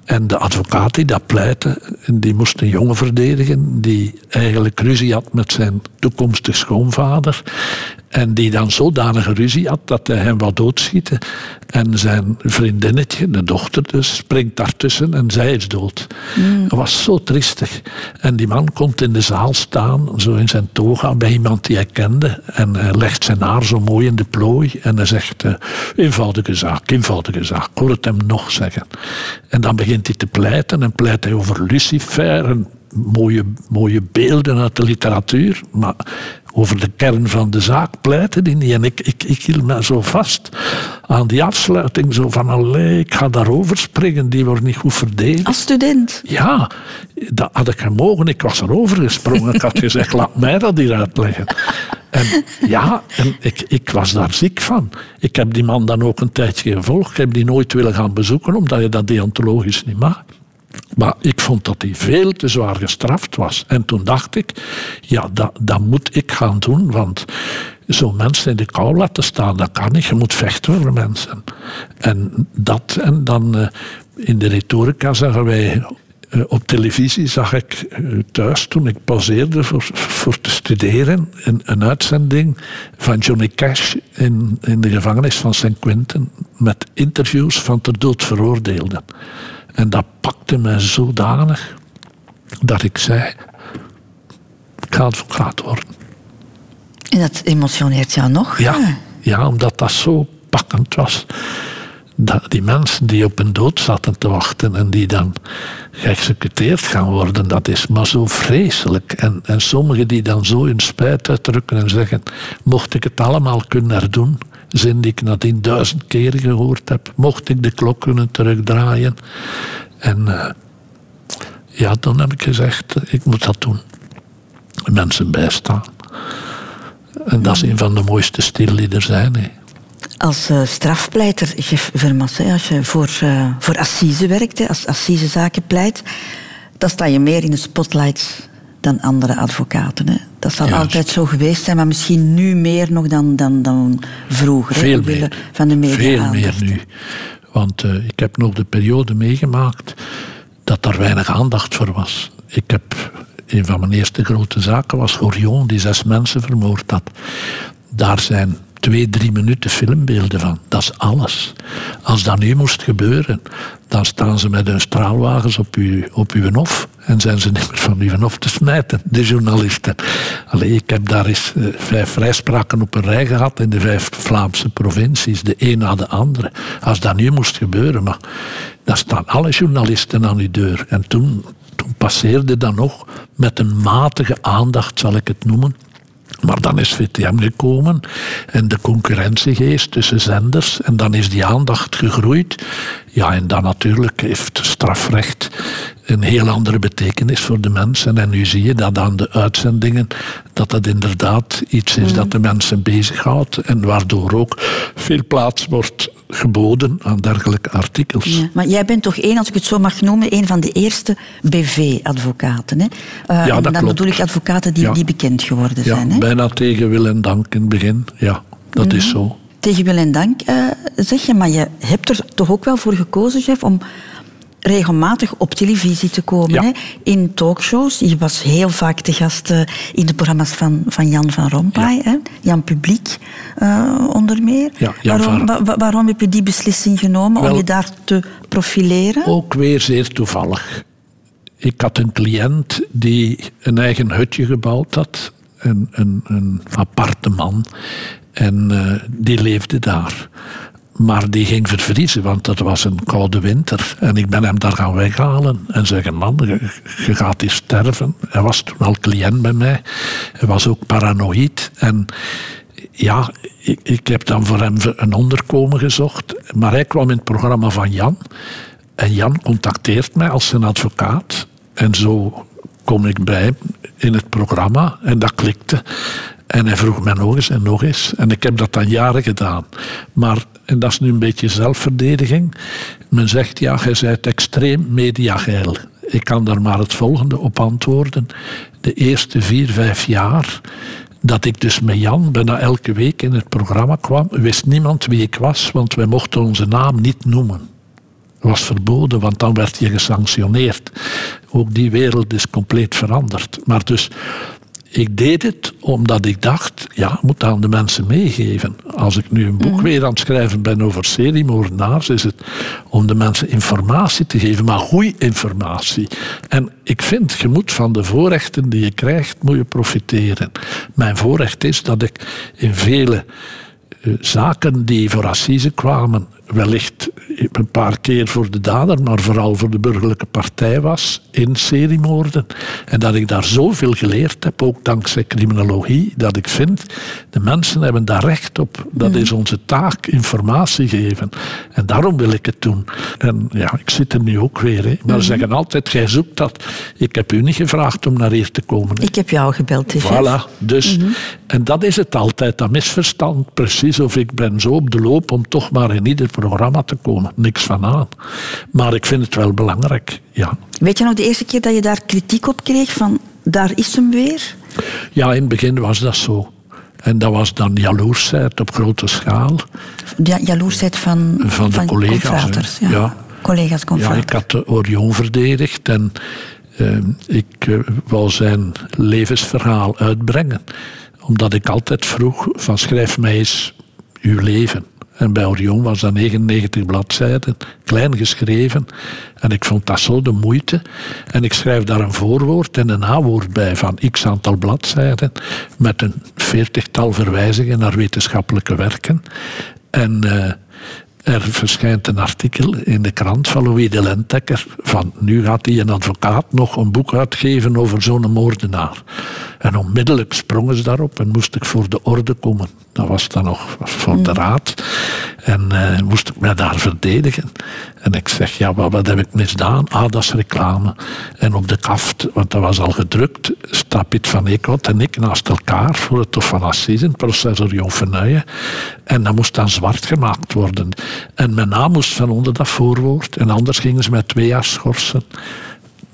Speaker 2: En de advocaat die dat pleitte, die moest een jongen verdedigen die eigenlijk ruzie had met zijn toekomstig schoonvader. En die dan zodanige ruzie had dat hij hem wou doodschieten. En zijn vriendinnetje, de dochter dus, springt daartussen en zij is dood. Dat was zo triestig. En die man komt in de zaal staan, zo in zijn toga, bij iemand die hij kende. En hij legt zijn haar zo mooi in de plooi. En hij zegt, eh, eenvoudige zaak, eenvoudige zaak. Ik hoor het hem nog zeggen. En dan begint hij te pleiten. En pleit hij over Lucifer en mooie, mooie beelden uit de literatuur. Maar over de kern van de zaak pleiten die niet. En ik, ik, ik hield me zo vast aan die afsluiting. Zo van, allee, ik ga daarover springen. Die wordt niet goed verdedigd.
Speaker 1: Als student?
Speaker 2: Ja, dat had ik gemogen. Ik was erover gesprongen. Ik had gezegd, laat mij dat hier uitleggen. En ja, en ik, ik was daar ziek van. Ik heb die man dan ook een tijdje gevolgd. Ik heb die nooit willen gaan bezoeken, omdat je dat deontologisch niet mag. Maar ik vond dat hij veel te zwaar gestraft was. En toen dacht ik, ja, dat, dat moet ik gaan doen. Want zo'n mensen in de kou laten staan, dat kan niet. Je moet vechten voor mensen. En dat, en dan eh, in de retorica zagen wij eh, op televisie zag ik eh, thuis, toen ik pauzeerde voor, voor te studeren, een, een uitzending van Johnny Cash in, in de gevangenis van St. Quentin met interviews van ter dood veroordeelden. En dat pakte mij zodanig dat ik zei, ik ga advocaat worden.
Speaker 1: En dat emotioneert jou nog?
Speaker 2: Ja, ja omdat dat zo pakkend was. Die mensen die op een dood zaten te wachten en die dan geëxecuteerd gaan worden, dat is maar zo vreselijk. En, en sommigen die dan zo hun spijt uitdrukken en zeggen: Mocht ik het allemaal kunnen herdoen, zin die ik nadien duizend keren gehoord heb, mocht ik de klok kunnen terugdraaien. En eh, ja, dan heb ik gezegd: Ik moet dat doen. Mensen bijstaan. En dat is een van de mooiste stilen die er zijn.
Speaker 1: Als eh, strafpleiter, Jeff Vermas, hè, als je voor, eh, voor assise werkt, hè, als assisezaken pleit, dan sta je meer in de spotlight dan andere advocaten. Hè. Dat zal altijd zo geweest zijn, maar misschien nu meer nog dan, dan, dan vroeger.
Speaker 2: Veel meer.
Speaker 1: Van de media
Speaker 2: Veel meer nu. Want eh, ik heb nog de periode meegemaakt dat er weinig aandacht voor was. Ik heb, een van mijn eerste grote zaken was Gorion, die zes mensen vermoord had. Daar zijn twee, drie minuten filmbeelden van. Dat is alles. Als dat nu moest gebeuren, dan staan ze met hun straalwagens op uw, op uw hof en zijn ze niet meer van uw hof te smijten, de journalisten. Allee, ik heb daar eens eh, vijf vrijspraken op een rij gehad in de vijf Vlaamse provincies, de een na de andere. Als dat nu moest gebeuren, maar dan staan alle journalisten aan uw deur. En toen, toen passeerde dat nog met een matige aandacht, zal ik het noemen. Maar dan is VTM gekomen en de concurrentiegeest tussen zenders. En dan is die aandacht gegroeid. Ja, en dan natuurlijk heeft strafrecht een heel andere betekenis voor de mensen. En nu zie je dat aan de uitzendingen, dat dat inderdaad iets is dat de mensen bezighoudt. En waardoor ook veel plaats wordt geboden aan dergelijke artikels.
Speaker 1: Ja, maar jij bent toch één, als ik het zo mag noemen, een van de eerste BV-advocaten. Hè? Eh,
Speaker 2: Ja,
Speaker 1: en
Speaker 2: dat
Speaker 1: dan
Speaker 2: klopt.
Speaker 1: bedoel ik advocaten die,
Speaker 2: Ja.
Speaker 1: die bekend geworden
Speaker 2: Ja,
Speaker 1: zijn. Hè?
Speaker 2: bijna tegen wil en dank in het begin. Ja, dat is zo.
Speaker 1: Tegen wil en dank, eh, zeg je, maar je hebt er toch ook wel voor gekozen, chef, om regelmatig op televisie te komen.
Speaker 2: Ja.
Speaker 1: Hè? In talkshows. Je was heel vaak te gast eh, in de programma's van, van Jan van Rompuy. Hè? Jan Publiek, eh, onder meer.
Speaker 2: Ja,
Speaker 1: waarom,
Speaker 2: van-
Speaker 1: wa- wa- waarom heb je die beslissing genomen om je daar te profileren?
Speaker 2: Ook weer zeer toevallig. Ik had een cliënt die een eigen hutje gebouwd had. Een, een, een aparte man. En eh, die leefde daar. Maar die ging vervriezen, want het was een koude winter. En ik ben hem daar gaan weghalen. En zeggen, man, je, gaat hier sterven. Hij was toen al cliënt bij mij. Hij was ook paranoïd. En ja, ik, ik heb dan voor hem een onderkomen gezocht. Maar hij kwam in het programma van Jan. En Jan contacteert mij als zijn advocaat. En zo kom ik bij in het programma. En dat klikte. En hij vroeg mij nog eens en nog eens. En ik heb dat dan jaren gedaan. Maar, en dat is nu een beetje zelfverdediging. Men zegt, ja, jij bent extreem mediageil. Ik kan daar maar het volgende op antwoorden. De eerste vier, vijf jaar dat ik dus met Jan bijna elke week in het programma kwam, wist niemand wie ik was, want wij mochten onze naam niet noemen. Dat was verboden, want dan werd je gesanctioneerd. Ook die wereld is compleet veranderd. Maar dus, ik deed het omdat ik dacht, ja, ik moet aan de mensen meegeven. Als ik nu een boek weer aan het schrijven ben over seriemoordenaars, is het om de mensen informatie te geven, maar goede informatie. En ik vind, je moet van de voorrechten die je krijgt, moet je profiteren. Mijn voorrecht is dat ik in vele eh, zaken die voor assise kwamen, wellicht een paar keer voor de dader, maar vooral voor de burgerlijke partij was in seriemoorden. En dat ik daar zoveel geleerd heb, ook dankzij criminologie, dat ik vind, de mensen hebben daar recht op. Dat is onze taak, informatie geven. En daarom wil ik het doen. En ja, ik zit er nu ook weer. Hè. Maar ze zeggen altijd, jij zoekt dat. Ik heb u niet gevraagd om naar hier te komen. hè.
Speaker 1: Ik heb jou gebeld, chef.
Speaker 2: Voilà, dus. En dat is het altijd, dat misverstand. Precies of ik ben zo op de loop om toch maar in ieder programma te komen. Niks van aan. Maar ik vind het wel belangrijk, ja.
Speaker 1: Weet je nog de eerste keer dat je daar kritiek op kreeg van daar is hem weer?
Speaker 2: Ja, in het begin was dat zo. En dat was dan jaloersheid op grote schaal.
Speaker 1: Ja, jaloersheid van,
Speaker 2: Van de collega's,
Speaker 1: Ja.
Speaker 2: Ja.
Speaker 1: Collega's
Speaker 2: Ja, ik had de Orion verdedigd en eh, ik eh, wou zijn levensverhaal uitbrengen. Omdat ik altijd vroeg van schrijf mij eens uw leven. En bij Orion was dat 99 bladzijden, klein geschreven. En ik vond dat zo de moeite. En ik schrijf daar een voorwoord en een nawoord bij van x aantal bladzijden. Met een veertigtal verwijzingen naar wetenschappelijke werken. En eh, er verschijnt een artikel in de krant van Louis de Lentekker. Van nu gaat hij een advocaat nog een boek uitgeven over zo'n moordenaar. En onmiddellijk sprongen ze daarop en moest ik voor de orde komen. Dat was dan nog voor de raad. En eh, moest ik mij daar verdedigen. En ik zeg, ja, wat, heb ik misdaan? Ah, dat is reclame. En op de kaft, want dat was al gedrukt, staat Piet van Eekhout en ik naast elkaar voor het Hof van Assisen, professor Jon. En dat moest dan zwart gemaakt worden. En mijn naam moest van onder dat voorwoord. En anders gingen ze mij twee jaar schorsen.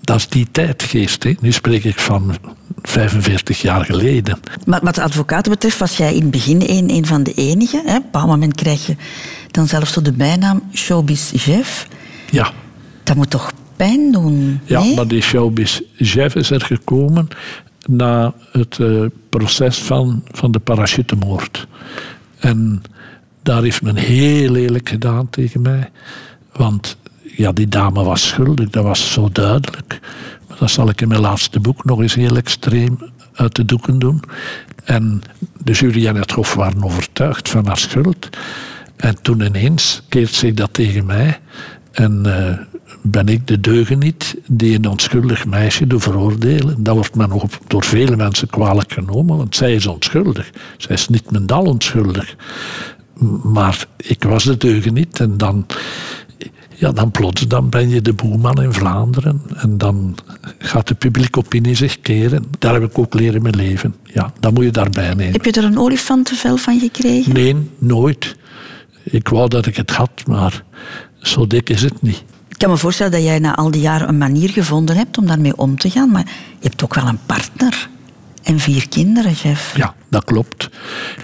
Speaker 2: Dat is die tijdgeest. Hè. Nu spreek ik van 45 jaar geleden.
Speaker 1: Maar wat de advocaten betreft was jij in het begin een, een van de enigen. Hè? Op een bepaald moment krijg je dan zelfs zo de bijnaam showbiz chef.
Speaker 2: Ja,
Speaker 1: Dat moet toch pijn doen?
Speaker 2: ja
Speaker 1: nee?
Speaker 2: maar die showbiz chef is er gekomen na het eh, proces van, van de parachutemoord. En daar heeft men heel lelijk gedaan tegen mij. Want ja, die dame was schuldig, dat was zo duidelijk. Maar dat zal ik in mijn laatste boek nog eens heel extreem uit de doeken doen. En de jury en het hof waren overtuigd van haar schuld. En toen ineens keert zich dat tegen mij. En eh, ben ik de deugeniet die een onschuldig meisje doet veroordelen. Dat wordt me nog door vele mensen kwalijk genomen, want zij is onschuldig. Zij is niet mendal onschuldig. Maar ik was de deugeniet en dan, ja, dan plots dan ben je de boeman in Vlaanderen. En dan gaat de publieke opinie zich keren. Daar heb ik ook leren mee leven. Ja, dat moet je daarbij nemen.
Speaker 1: Heb je er een olifantenvel van gekregen?
Speaker 2: Nee, nooit. ik wou dat ik het had, maar zo dik is het niet.
Speaker 1: Ik kan me voorstellen dat jij na al die jaren een manier gevonden hebt om daarmee om te gaan. Maar je hebt ook wel een partner en vier kinderen, Jeff.
Speaker 2: Ja, dat klopt.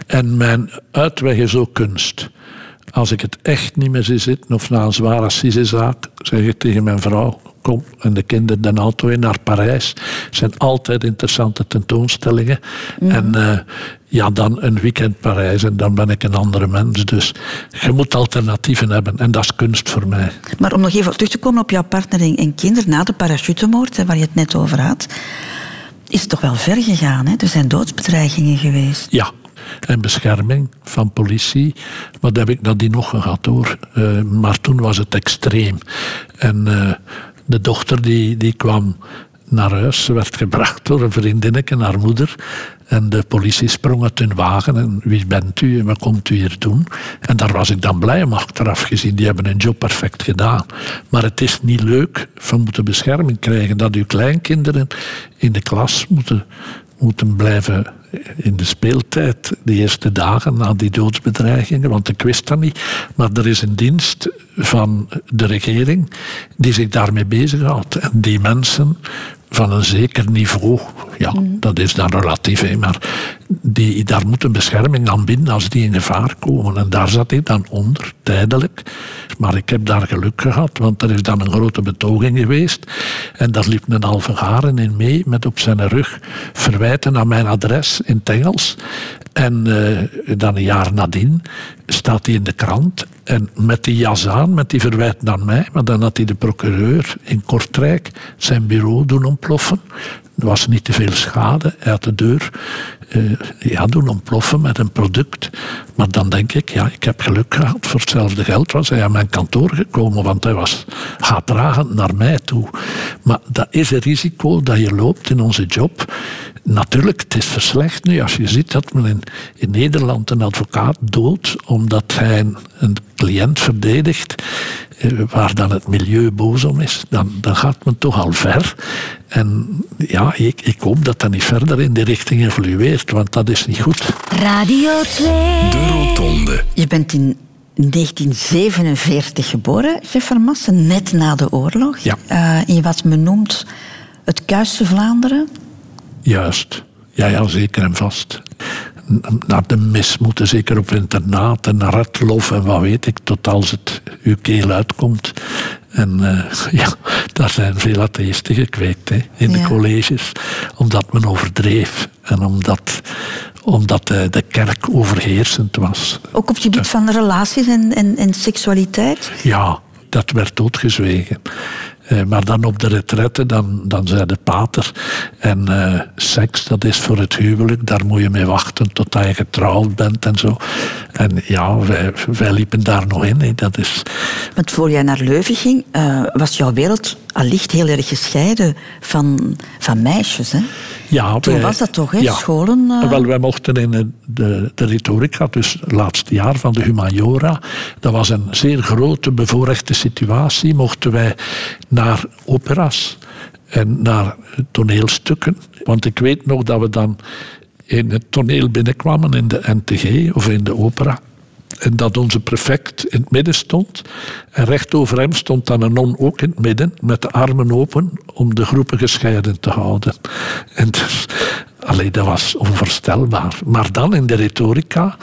Speaker 2: En mijn uitweg is ook kunst. Als ik het echt niet meer zie zitten of na een zware assisezaak, zeg ik tegen mijn vrouw: Kom, en de kinderen de auto in naar Parijs. Het zijn altijd interessante tentoonstellingen. En eh, ja, dan een weekend Parijs en dan ben ik een andere mens. Dus je moet alternatieven hebben en dat is kunst voor mij.
Speaker 1: Maar om nog even terug te komen op jouw partner en- en kinderen na de parachutemoord, waar je het net over had, is het toch wel ver gegaan. Hè? Er zijn doodsbedreigingen geweest.
Speaker 2: Ja, en bescherming van politie. Wat heb ik nadien nog gehad hoor. Eh, maar toen was het extreem. En eh, de dochter die, die kwam naar huis. Ze werd gebracht door een vriendinnetje, haar moeder. En de politie sprong uit hun wagen. En wie bent u en wat komt u hier doen? En daar was ik dan blij om achteraf gezien. Die hebben hun job perfect gedaan. Maar het is niet leuk van moeten bescherming krijgen. Dat uw kleinkinderen in de klas moeten, moeten blijven in de speeltijd, de eerste dagen na die doodsbedreigingen, want ik wist dat niet. Maar er is een dienst van de regering die zich daarmee bezighoudt. En die mensen van een zeker niveau, ja, dat is dan relatief, hè, maar die, daar moet een bescherming aan binden als die in gevaar komen. En daar zat ik dan onder, tijdelijk. Maar ik heb daar geluk gehad, want er is dan een grote betoging geweest. En daar liep een halve garen in mee, met op zijn rug verwijten aan mijn adres in het Engels. En eh, dan een jaar nadien staat hij in de krant. En met die jas aan, met die verwijten aan mij. Maar dan had hij de procureur in Kortrijk zijn bureau doen ontploffen. Er was niet te veel schade. Had de deur eh, ja, doen ontploffen met een product. Maar dan denk ik, ja, ik heb geluk gehad. Voor hetzelfde geld was hij aan mijn kantoor gekomen. Want hij was haatdragend naar mij toe. Maar dat is een risico dat je loopt in onze job. Natuurlijk, het is verslecht nu als je ziet dat men in, Nederland een advocaat doodt omdat hij een cliënt verdedigt eh, waar dan het milieu boos om is, dan, dan gaat men toch al ver. En ja, ik, ik hoop dat dat niet verder in die richting evolueert, want dat is niet goed.
Speaker 8: Radio 2.
Speaker 4: De Rotonde.
Speaker 1: Je bent in 1947 geboren, Jeff Vermassen, net na de oorlog.
Speaker 2: Ja.
Speaker 1: Eh, in wat men noemt het Kuisse Vlaanderen.
Speaker 2: Juist. Ja, ja, zeker en vast. Naar de mis moeten, zeker op internaat en naar het lof en wat weet ik, tot als het uw keel uitkomt. En eh, *laughs* ja, daar zijn veel atheïsten gekweekt hè, in de colleges, omdat men overdreef en omdat, omdat de, de kerk overheersend was.
Speaker 1: Ook op het gebied van relaties en, en, en seksualiteit.
Speaker 2: Ja, dat werd doodgezwegen. Eh, maar dan op de retraite, dan, dan zei de pater. En eh, seks, dat is voor het huwelijk. Daar moet je mee wachten tot je getrouwd bent en zo. En ja, wij, liepen daar nog in. Dat is,
Speaker 1: Want voor jij naar Leuven ging, eh, was jouw wereld allicht heel erg gescheiden van, van meisjes. Hè?
Speaker 2: Ja,
Speaker 1: Toen was dat toch, hè?
Speaker 2: Ja.
Speaker 1: Scholen. eh,
Speaker 2: Wel, wij mochten in de, de, de retorica, dus het laatste jaar van de humaniora, dat was een zeer grote bevoorrechte situatie, mochten wij naar operas en naar toneelstukken. Want ik weet nog dat we dan in het toneel binnenkwamen in de NTG of in de opera. En dat onze prefect in het midden stond. En recht over hem stond dan een non ook in het midden, met de armen open, om de groepen gescheiden te houden. En dus, dat was onvoorstelbaar. Maar dan in de retorica,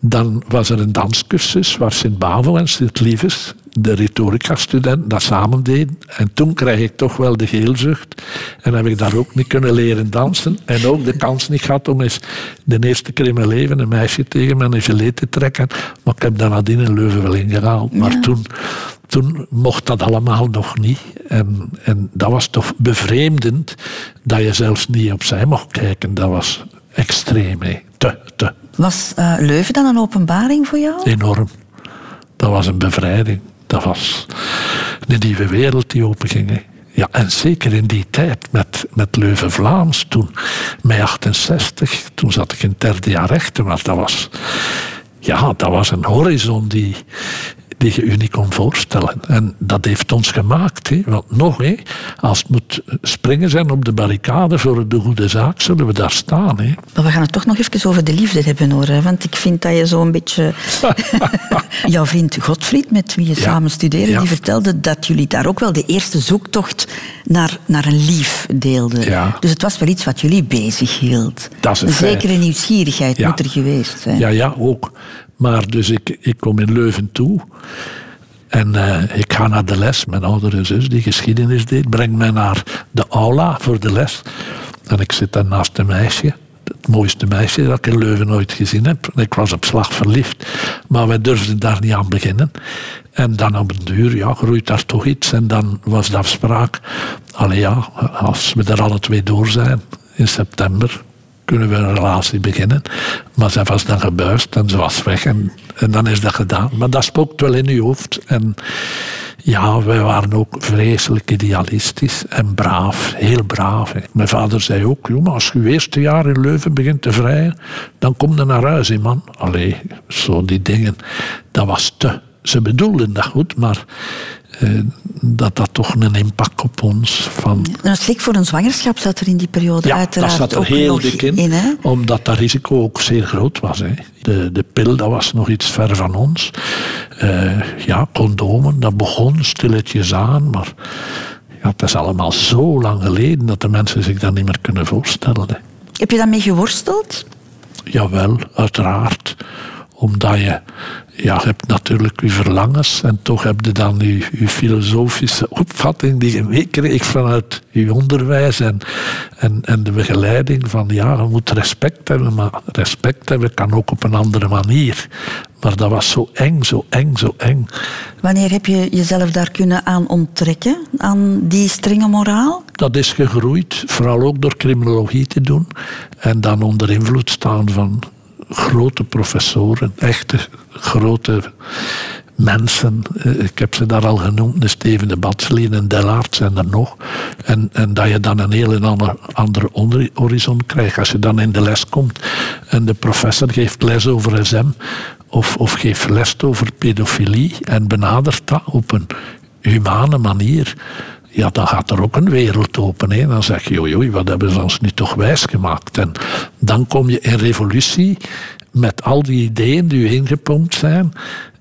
Speaker 2: dan was er een danscursus waar Sint-Bavo en Sint-Lieves, de retorica-student, dat samen deden. En toen kreeg ik toch wel de geelzucht. En heb ik daar ook niet kunnen leren dansen. En ook de kans niet gehad om eens de eerste keer in mijn leven een meisje tegen mijn gilet te trekken. Maar ik heb daar nadien in Leuven wel ingehaald. Maar toen, toen mocht dat allemaal nog niet. En, en dat was toch bevreemdend dat je zelfs niet opzij mocht kijken. Dat was extreem. hè. Te, te.
Speaker 1: Was eh, Leuven dan een openbaring voor jou?
Speaker 2: Enorm. Dat was een bevrijding. Dat was een nieuwe wereld die openging. Ja, en zeker in die tijd met, met Leuven-Vlaams toen, mei 68, toen zat ik in het derde jaar rechten, maar dat was, ja, dat was een horizon die, die je je niet kon voorstellen. En dat heeft ons gemaakt. Hè. Want nog, hè, als het moet springen zijn op de barricade voor de goede zaak, zullen we daar staan. Hè.
Speaker 1: Maar we gaan het toch nog even over de liefde hebben hoor. hè, Want ik vind dat je zo'n beetje... *laughs* Jouw vriend Godfried, met wie je samen studeerde,
Speaker 2: Ja.
Speaker 1: die vertelde dat jullie daar ook wel de eerste zoektocht naar, naar een lief deelden.
Speaker 2: Ja.
Speaker 1: Dus het was wel iets wat jullie bezig hield.
Speaker 2: Dat is een
Speaker 1: een zekere nieuwsgierigheid moet er geweest zijn.
Speaker 2: Ja, ja, ook. Maar dus ik, ik kom in Leuven toe. En eh, ik ga naar de les. Mijn oudere zus, die geschiedenis deed, brengt mij naar de aula voor de les. En ik zit daar naast een meisje. Het mooiste meisje dat ik in Leuven ooit gezien heb. Ik was op slag verliefd. Maar wij durfden daar niet aan beginnen. En dan op een duur, ja, groeit daar toch iets. En dan was de afspraak. Allee ja, als we er alle twee door zijn in september, kunnen we een relatie beginnen. Maar zij was dan gebuist en ze was weg en, en dan is dat gedaan. Maar dat spookt wel in je hoofd. En ja, wij waren ook vreselijk idealistisch en braaf, heel braaf. Mijn vader zei ook, jongen, als je eerste jaar in Leuven begint te vrijen, dan kom je naar huis, man. Allee, zo die dingen, dat was te. Ze bedoelden dat goed, maar eh, dat had toch een impact op ons van
Speaker 1: En een schrik voor een zwangerschap zat er in die periode
Speaker 2: ja,
Speaker 1: uiteraard
Speaker 2: dat zat er
Speaker 1: ook
Speaker 2: heel dik in, omdat dat risico ook zeer groot was. Hè. De, de pil, dat was nog iets ver van ons. Eh, ja, condomen, dat begon stilletjes aan, maar ja, het is allemaal zo lang geleden dat de mensen zich dat niet meer kunnen voorstellen. Hè.
Speaker 1: Heb je daarmee geworsteld?
Speaker 2: Jawel, uiteraard. Omdat je, ja, hebt natuurlijk je verlangens en toch heb je dan je, je filosofische opvatting die je meekreeg vanuit je onderwijs en, en, en de begeleiding van ja, je moet respect hebben, maar respect hebben kan ook op een andere manier. Maar dat was zo eng, zo eng, zo eng.
Speaker 1: Wanneer heb je jezelf daar kunnen aan onttrekken, aan die strenge moraal?
Speaker 2: Dat is gegroeid, vooral ook door criminologie te doen. En dan onder invloed staan van grote professoren, echte grote mensen. Eh, Ik heb ze daar al genoemd, de Steven de Batselien en Delaert zijn er nog. En, en dat je dan een heel ander, andere horizon krijgt. Als je dan in de les komt en de professor geeft les over SM of, of geeft les over pedofilie en benadert dat op een humane manier ja, dan gaat er ook een wereld open. Hè. Dan zeg je, oei, wat hebben ze ons nu toch wijsgemaakt? En dan kom je in revolutie met al die ideeën die ingepompt zijn.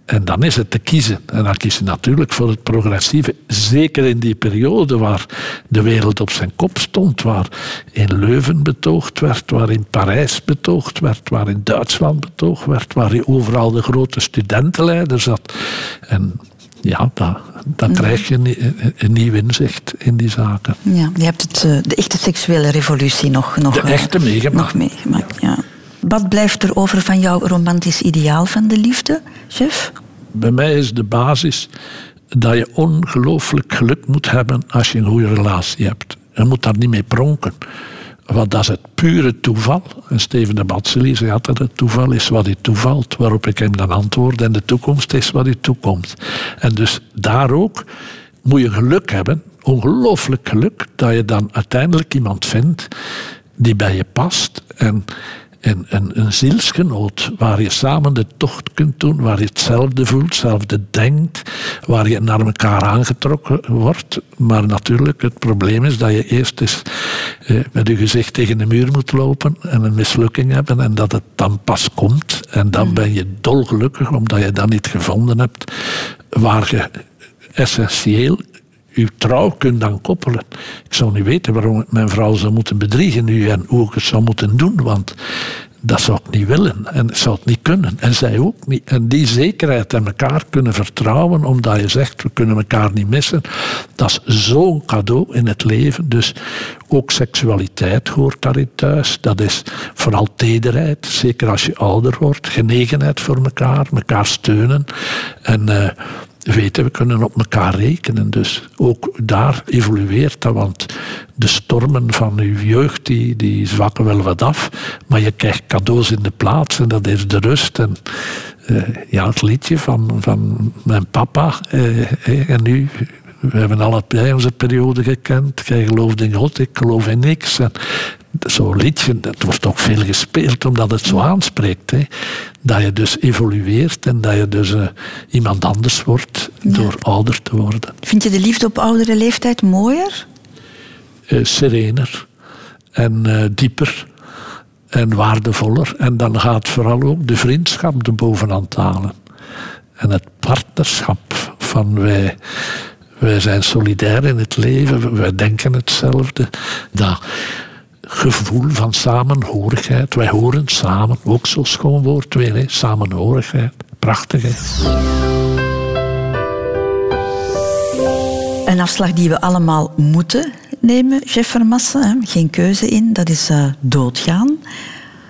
Speaker 2: En dan is het te kiezen. En dan kies je natuurlijk voor het progressieve. Zeker in die periode waar de wereld op zijn kop stond. Waar in Leuven betoogd werd, waar in Parijs betoogd werd, waar in Duitsland betoogd werd, waar je overal de grote studentenleider zat. En ja, dan, dan krijg je een, een nieuw inzicht in die zaken.
Speaker 1: Ja, je hebt het, eh, de echte seksuele revolutie nog, nog,
Speaker 2: De
Speaker 1: eh,
Speaker 2: echte meegemaakt.
Speaker 1: nog meegemaakt. Ja. Wat blijft er over van jouw romantisch ideaal van de liefde, chef?
Speaker 2: Bij mij is de basis dat je ongelooflijk geluk moet hebben als je een goede relatie hebt. Je moet daar niet mee pronken. Want dat is het pure toeval. En Steven de Batseli zei altijd, het toeval is wat u toevalt. Waarop ik hem dan antwoordde, en de toekomst is wat u toekomt. En dus daar ook moet je geluk hebben, ongelooflijk geluk, dat je dan uiteindelijk iemand vindt die bij je past. En, en, en een zielsgenoot waar je samen de tocht kunt doen, waar je hetzelfde voelt, hetzelfde denkt, waar je naar elkaar aangetrokken wordt. Maar natuurlijk, het probleem is dat je eerst eens eh, met je gezicht tegen de muur moet lopen en een mislukking hebben en dat het dan pas komt. En dan ben je dolgelukkig omdat je dat niet gevonden hebt waar je essentieel uw trouw kunt dan koppelen. Ik zou niet weten waarom ik mijn vrouw zou moeten bedriegen nu en hoe ik het zou moeten doen, want dat zou ik niet willen en ik zou het niet kunnen. En zij ook niet. En die zekerheid en elkaar kunnen vertrouwen, omdat je zegt, we kunnen elkaar niet missen, dat is zo'n cadeau in het leven. Dus ook seksualiteit hoort daarin thuis. Dat is vooral tederheid, zeker als je ouder wordt. Genegenheid voor elkaar, elkaar steunen. En... eh, weten, we kunnen op elkaar rekenen. Dus ook daar evolueert dat, want de stormen van uw jeugd, die, die zwakken wel wat af, maar je krijgt cadeaus in de plaats en dat is de rust. En eh, ja, het liedje van, van mijn papa eh, eh, en nu... We hebben allebei onze periode gekend. Jij gelooft in God, ik geloof in niks. En zo'n liedje, dat wordt ook veel gespeeld omdat het zo aanspreekt. Hè. Dat je dus evolueert en dat je dus eh, iemand anders wordt door ouder te worden.
Speaker 1: Vind je de liefde op oudere leeftijd mooier?
Speaker 2: Eh, serener en eh, dieper en waardevoller. En dan gaat vooral ook de vriendschap de bovenaan halen. En het partnerschap van wij, wij zijn solidair in het leven, wij denken hetzelfde. Dat gevoel van samenhorigheid, wij horen samen, ook zo schoon woord weer, hè? samenhorigheid. Prachtig, hè?
Speaker 1: Een afslag die we allemaal moeten nemen, chef Vermassen. hè. Geen keuze in, dat is eh, doodgaan.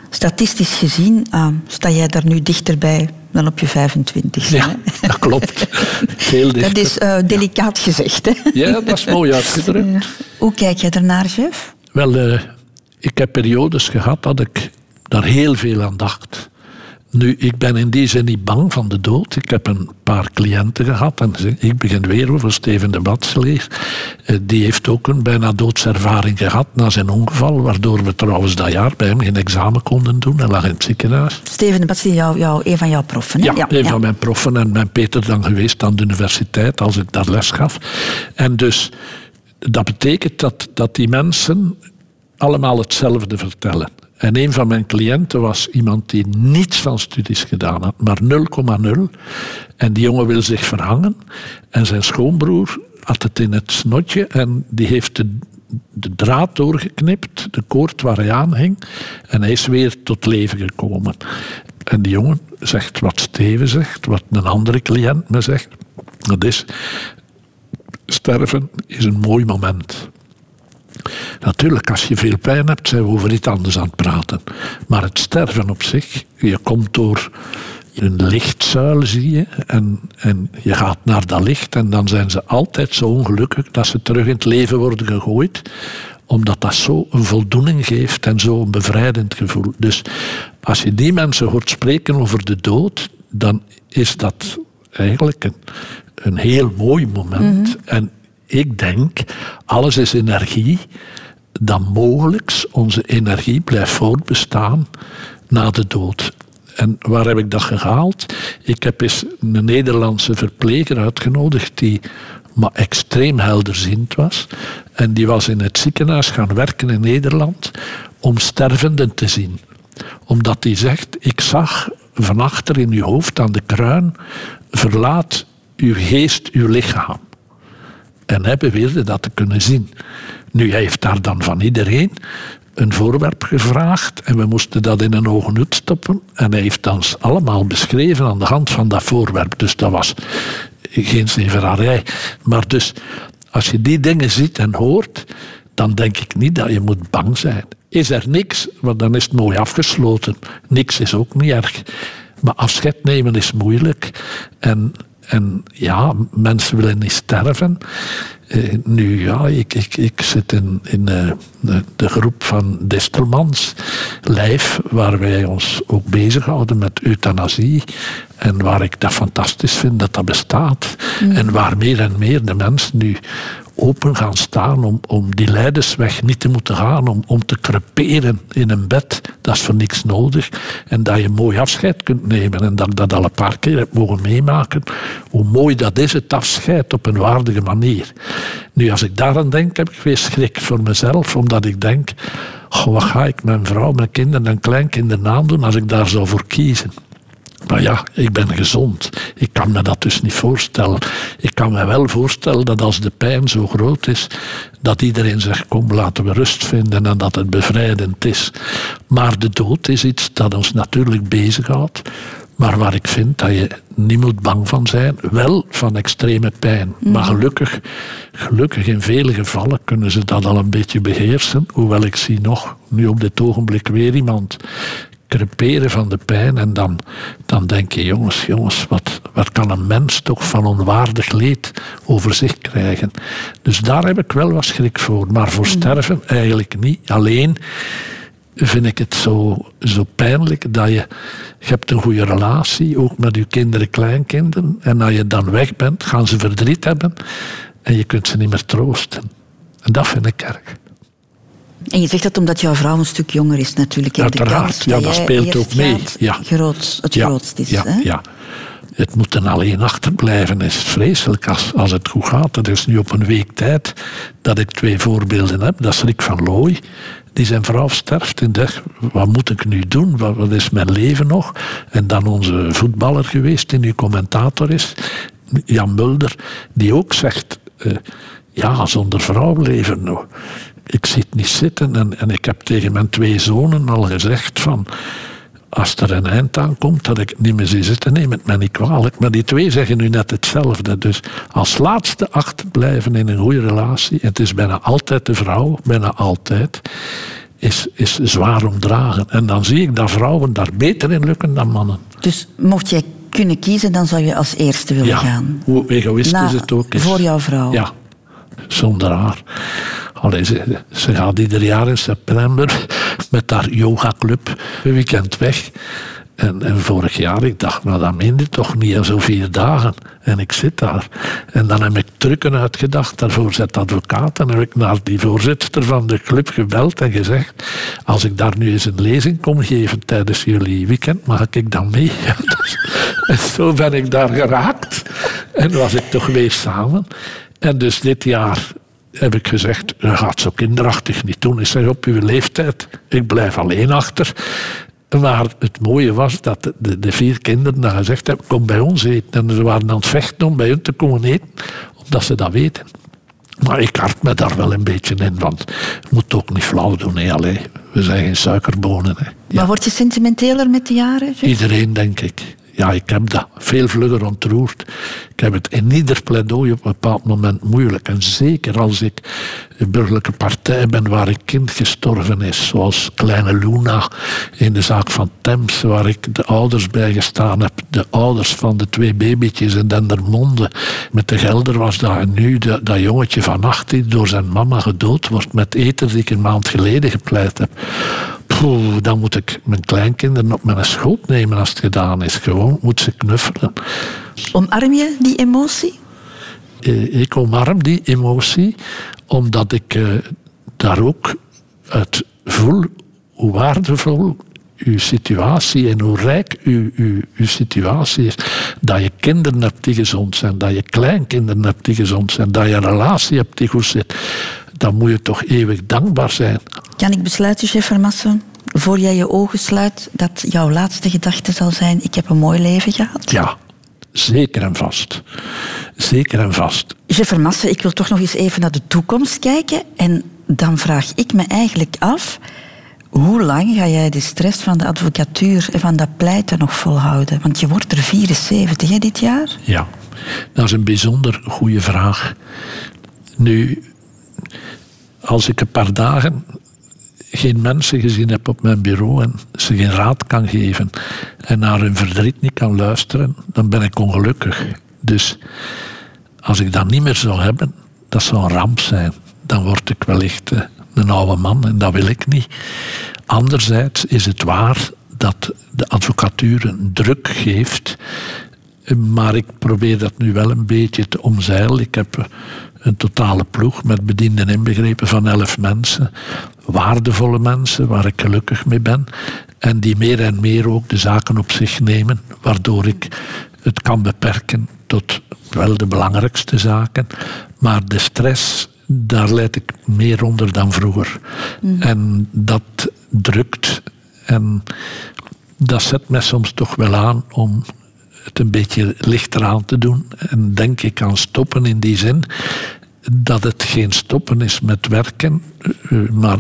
Speaker 1: Statistisch gezien eh, sta jij daar nu dichterbij dan op je 25.
Speaker 2: Ja, dat klopt. *laughs* Heel dicht.
Speaker 1: Dat is eh, delicaat gezegd. Hè?
Speaker 2: Ja, dat is mooi uitgedrukt.
Speaker 1: Hoe kijk jij ernaar, chef?
Speaker 2: Wel, ik heb periodes gehad dat ik daar heel veel aan dacht. Nu, ik ben in die zin niet bang van de dood. Ik heb een paar cliënten gehad. En ik begin weer over Steven de Batseleer. Eh, Die heeft ook een bijna doodservaring gehad na zijn ongeval. Waardoor we trouwens dat jaar bij hem geen examen konden doen. Hij lag in het ziekenhuis.
Speaker 1: Steven de Bats, die jou, jou, een van jouw proffen. Hè?
Speaker 2: Ja, een van mijn proffen en mijn Peter dan geweest aan de universiteit als ik daar les gaf. En dus dat betekent dat, dat die mensen allemaal hetzelfde vertellen. En een van mijn cliënten was iemand die niets van studies gedaan had, maar 0,0. En die jongen wil zich verhangen. En zijn schoonbroer had het in het snotje en die heeft de, de draad doorgeknipt, de koord waar hij aan hing. En hij is weer tot leven gekomen. En die jongen zegt wat Steven zegt, wat een andere cliënt me zegt. Dat is, sterven is een mooi moment. Natuurlijk, als je veel pijn hebt, zijn we over iets anders aan het praten. Maar het sterven op zich, je komt door een lichtzuil, zie je, en, en je gaat naar dat licht en dan zijn ze altijd zo ongelukkig dat ze terug in het leven worden gegooid omdat dat zo een voldoening geeft en zo een bevrijdend gevoel. Dus als je die mensen hoort spreken over de dood, dan is dat eigenlijk een, een heel mooi moment. En ik denk, alles is energie, dan mogelijk onze energie blijft voortbestaan na de dood. En waar heb ik dat gehaald? Ik heb eens een Nederlandse verpleger uitgenodigd die maar extreem helderziend was. En die was in het ziekenhuis gaan werken in Nederland om stervenden te zien. Omdat hij zegt, ik zag van achter in uw hoofd aan de kruin, verlaat uw geest uw lichaam. En hij beweerde dat te kunnen zien. Nu, hij heeft daar dan van iedereen een voorwerp gevraagd en we moesten dat in een ogen uit stoppen. En hij heeft ons allemaal beschreven aan de hand van dat voorwerp. Dus dat was geen zeverarij. Maar dus, als je die dingen ziet en hoort, dan denk ik niet dat je moet bang zijn. Is er niks, want dan is het mooi afgesloten. Niks is ook niet erg. Maar afscheid nemen is moeilijk. En, en ja, mensen willen niet sterven. Eh, nu ja, ik, ik, ik zit in, in eh, de, de groep van Distelmans, Lijf, waar wij ons ook bezighouden met euthanasie. En waar ik dat fantastisch vind dat dat bestaat. En waar meer en meer de mensen nu open gaan staan om, om die leidersweg niet te moeten gaan, om, om te creperen in een bed. Dat is voor niks nodig. En dat je mooi afscheid kunt nemen. En dat ik dat al een paar keer heb mogen meemaken. Hoe mooi dat is, het afscheid op een waardige manier. Nu, als ik daaraan denk, heb ik weer schrik voor mezelf. Omdat ik denk, goh, wat ga ik mijn vrouw, mijn kinderen en kleinkinderen aandoen als ik daar zou voor kiezen? Maar ja, ik ben gezond. Ik kan me dat dus niet voorstellen. Ik kan me wel voorstellen dat als de pijn zo groot is, dat iedereen zegt: kom, laten we rust vinden en dat het bevrijdend is. Maar de dood is iets dat ons natuurlijk bezighoudt. Maar waar ik vind dat je niet moet bang van zijn, wel van extreme pijn. Maar gelukkig, gelukkig in vele gevallen kunnen ze dat al een beetje beheersen. Hoewel ik zie nog nu op dit ogenblik weer iemand creperen van de pijn. En dan, dan denk je, jongens, jongens, wat, wat kan een mens toch van onwaardig leed over zich krijgen? Dus daar heb ik wel wat schrik voor. Maar voor sterven eigenlijk niet. Alleen vind ik het zo, zo pijnlijk dat je, je hebt een goede relatie, ook met je kinderen, kleinkinderen. En als je dan weg bent, gaan ze verdriet hebben en je kunt ze niet meer troosten. En dat vind ik erg.
Speaker 1: En je zegt dat omdat jouw vrouw een stuk jonger is natuurlijk.
Speaker 2: Uiteraard, ja, dat speelt ook mee, ja.
Speaker 1: Groot, het
Speaker 2: ja,
Speaker 1: grootst is.
Speaker 2: ja,
Speaker 1: hè?
Speaker 2: ja. Het moeten alleen achterblijven is vreselijk als, als het goed gaat. Het is nu op een week tijd dat ik twee voorbeelden heb. Dat is Rick van Looy, die zijn vrouw sterft en zegt, wat moet ik nu doen? Wat, wat is mijn leven nog? En dan onze voetballer geweest, die nu commentator is, Jan Mulder, die ook zegt, eh, ja, zonder vrouw leven Ik zit niet zitten en, en ik heb tegen mijn twee zonen al gezegd van als er een eind aan komt, dat ik niet meer zie zitten, neem het mij niet kwalijk. Maar die twee zeggen nu net hetzelfde. Dus als laatste achterblijven in een goede relatie, het is bijna altijd de vrouw, bijna altijd, is, is zwaar omdragen. En dan zie ik dat vrouwen daar beter in lukken dan mannen.
Speaker 1: Dus mocht jij kunnen kiezen, dan zou je als eerste willen
Speaker 2: Ja,
Speaker 1: gaan.
Speaker 2: hoe egoïstisch
Speaker 1: Na-
Speaker 2: het ook is.
Speaker 1: Voor jouw vrouw.
Speaker 2: Ja, zonder haar. Allee, ze, gaat ieder jaar in september met haar yogaclub een weekend weg. En, en vorig jaar, ik dacht, nou dat meende toch niet, zo vier dagen. En ik zit daar. En dan heb ik trucken uitgedacht, daarvoor zet advocaat. En heb ik naar die voorzitter van de club gebeld en gezegd, als ik daar nu eens een lezing kom geven tijdens jullie weekend, mag ik dan mee? *laughs* Dus, en zo ben ik daar geraakt. En was ik toch weer samen. En dus dit jaar heb ik gezegd, je gaat zo kinderachtig niet doen. Ik zeg, op uw leeftijd, ik blijf alleen achter. Maar het mooie was dat de- de, de vier kinderen dan gezegd hebben, kom bij ons eten. En ze waren aan het vechten om bij hun te komen eten, omdat ze dat weten. Maar ik hart me daar wel een beetje in, want je moet ook niet flauw doen. Hè. Allee, we zijn geen suikerbonen. Hè.
Speaker 1: Maar word je sentimenteler met de jaren?
Speaker 2: Iedereen, denk ik. Ja, ik heb dat veel vlugger ontroerd. Ik heb het in ieder pleidooi op een bepaald moment moeilijk. En zeker als ik een burgerlijke partij ben waar een kind gestorven is, zoals kleine Luna in de zaak van Thames, waar ik de ouders bij gestaan heb. De ouders van de twee babytjes in Dendermonde. Met de gelder was dat. En nu dat jongetje van 18 door zijn mama gedood wordt met eten die ik een maand geleden gepleit heb. Poeh, dan moet ik mijn kleinkinderen op mijn schoot nemen als het gedaan is. Gewoon moet ze knuffelen.
Speaker 1: Omarm je die emotie?
Speaker 2: Eh, Ik omarm die emotie omdat ik eh, daar ook uit voel hoe waardevol uw situatie en hoe rijk uw, uw, uw situatie is. Dat je kinderen hebt die gezond zijn, dat je kleinkinderen hebt die gezond zijn, dat je een relatie hebt die goed zit. Dan moet je toch eeuwig dankbaar zijn.
Speaker 1: Kan ik besluiten, chef Vermassen, voor jij je ogen sluit, dat jouw laatste gedachte zal zijn: Ik heb een mooi leven gehad?
Speaker 2: Ja, zeker en vast. Zeker en vast.
Speaker 1: Chef Vermassen, ik wil toch nog eens even naar de toekomst kijken. En dan vraag ik me eigenlijk af: hoe lang ga jij de stress van de advocatuur en van dat pleiten nog volhouden? Want je wordt er 74 hè, dit jaar.
Speaker 2: Ja, dat is een bijzonder goede vraag. Nu, als ik een paar dagen geen mensen gezien heb op mijn bureau en ze geen raad kan geven en naar hun verdriet niet kan luisteren, dan ben ik ongelukkig. Dus als ik dat niet meer zou hebben, dat zou een ramp zijn. Dan word ik wellicht eh, een oude man en dat wil ik niet. Anderzijds is het waar dat de advocatuur een druk geeft maar ik probeer dat nu wel een beetje te omzeilen. Ik heb een totale ploeg met bedienden inbegrepen van elf mensen. Waardevolle mensen waar ik gelukkig mee ben. En die meer en meer ook de zaken op zich nemen. Waardoor ik het kan beperken tot wel de belangrijkste zaken. Maar de stress, daar leid ik meer onder dan vroeger. En dat drukt. En dat zet mij soms toch wel aan om het een beetje lichter aan te doen. En denk ik aan stoppen in die zin dat het geen stoppen is met werken, eh, maar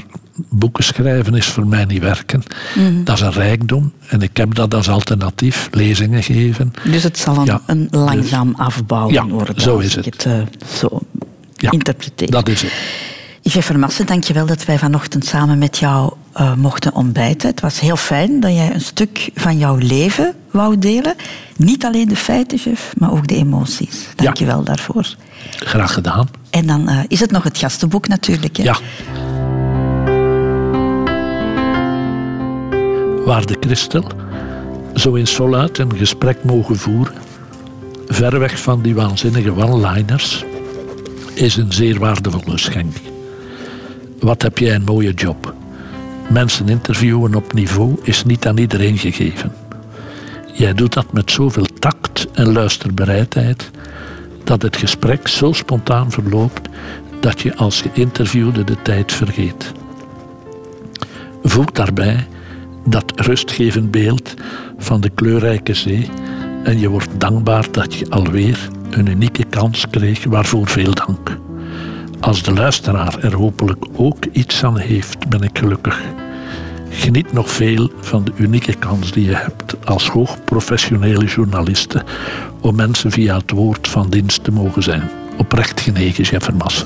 Speaker 2: boeken schrijven is voor mij niet werken. Dat is een rijkdom en ik heb dat als alternatief, lezingen geven.
Speaker 1: Dus het zal een,
Speaker 2: Ja,
Speaker 1: een langzaam afbouwen
Speaker 2: Ja,
Speaker 1: worden.
Speaker 2: zo
Speaker 1: als
Speaker 2: is het.
Speaker 1: eh, zo
Speaker 2: Ja,
Speaker 1: interpreteer.
Speaker 2: Dat is het.
Speaker 1: Jeff Vermassen, dankjewel dat wij vanochtend samen met jou eh, mochten ontbijten. Het was heel fijn dat jij een stuk van jouw leven wou delen. Niet alleen de feiten, Jeff, maar ook de emoties. Dankjewel daarvoor.
Speaker 2: Graag gedaan.
Speaker 1: En dan eh, is het nog het gastenboek natuurlijk. Hè?
Speaker 2: Ja. Waar de Christel zo in Soluit een gesprek mogen voeren, ver weg van die waanzinnige one-liners, is een zeer waardevolle schenk. Wat heb jij een mooie job? Mensen interviewen op niveau is niet aan iedereen gegeven. Jij doet dat met zoveel tact en luisterbereidheid dat het gesprek zo spontaan verloopt dat je als geïnterviewde de tijd vergeet. Voeg daarbij dat rustgevend beeld van de kleurrijke zee en je wordt dankbaar dat je alweer een unieke kans kreeg, waarvoor veel dank. Als de luisteraar er hopelijk ook iets aan heeft, ben ik gelukkig. Geniet nog veel van de unieke kans die je hebt als hoogprofessionele journaliste om mensen via het woord van dienst te mogen zijn. Oprecht genegen, Jeff Vermas.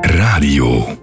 Speaker 4: Radio.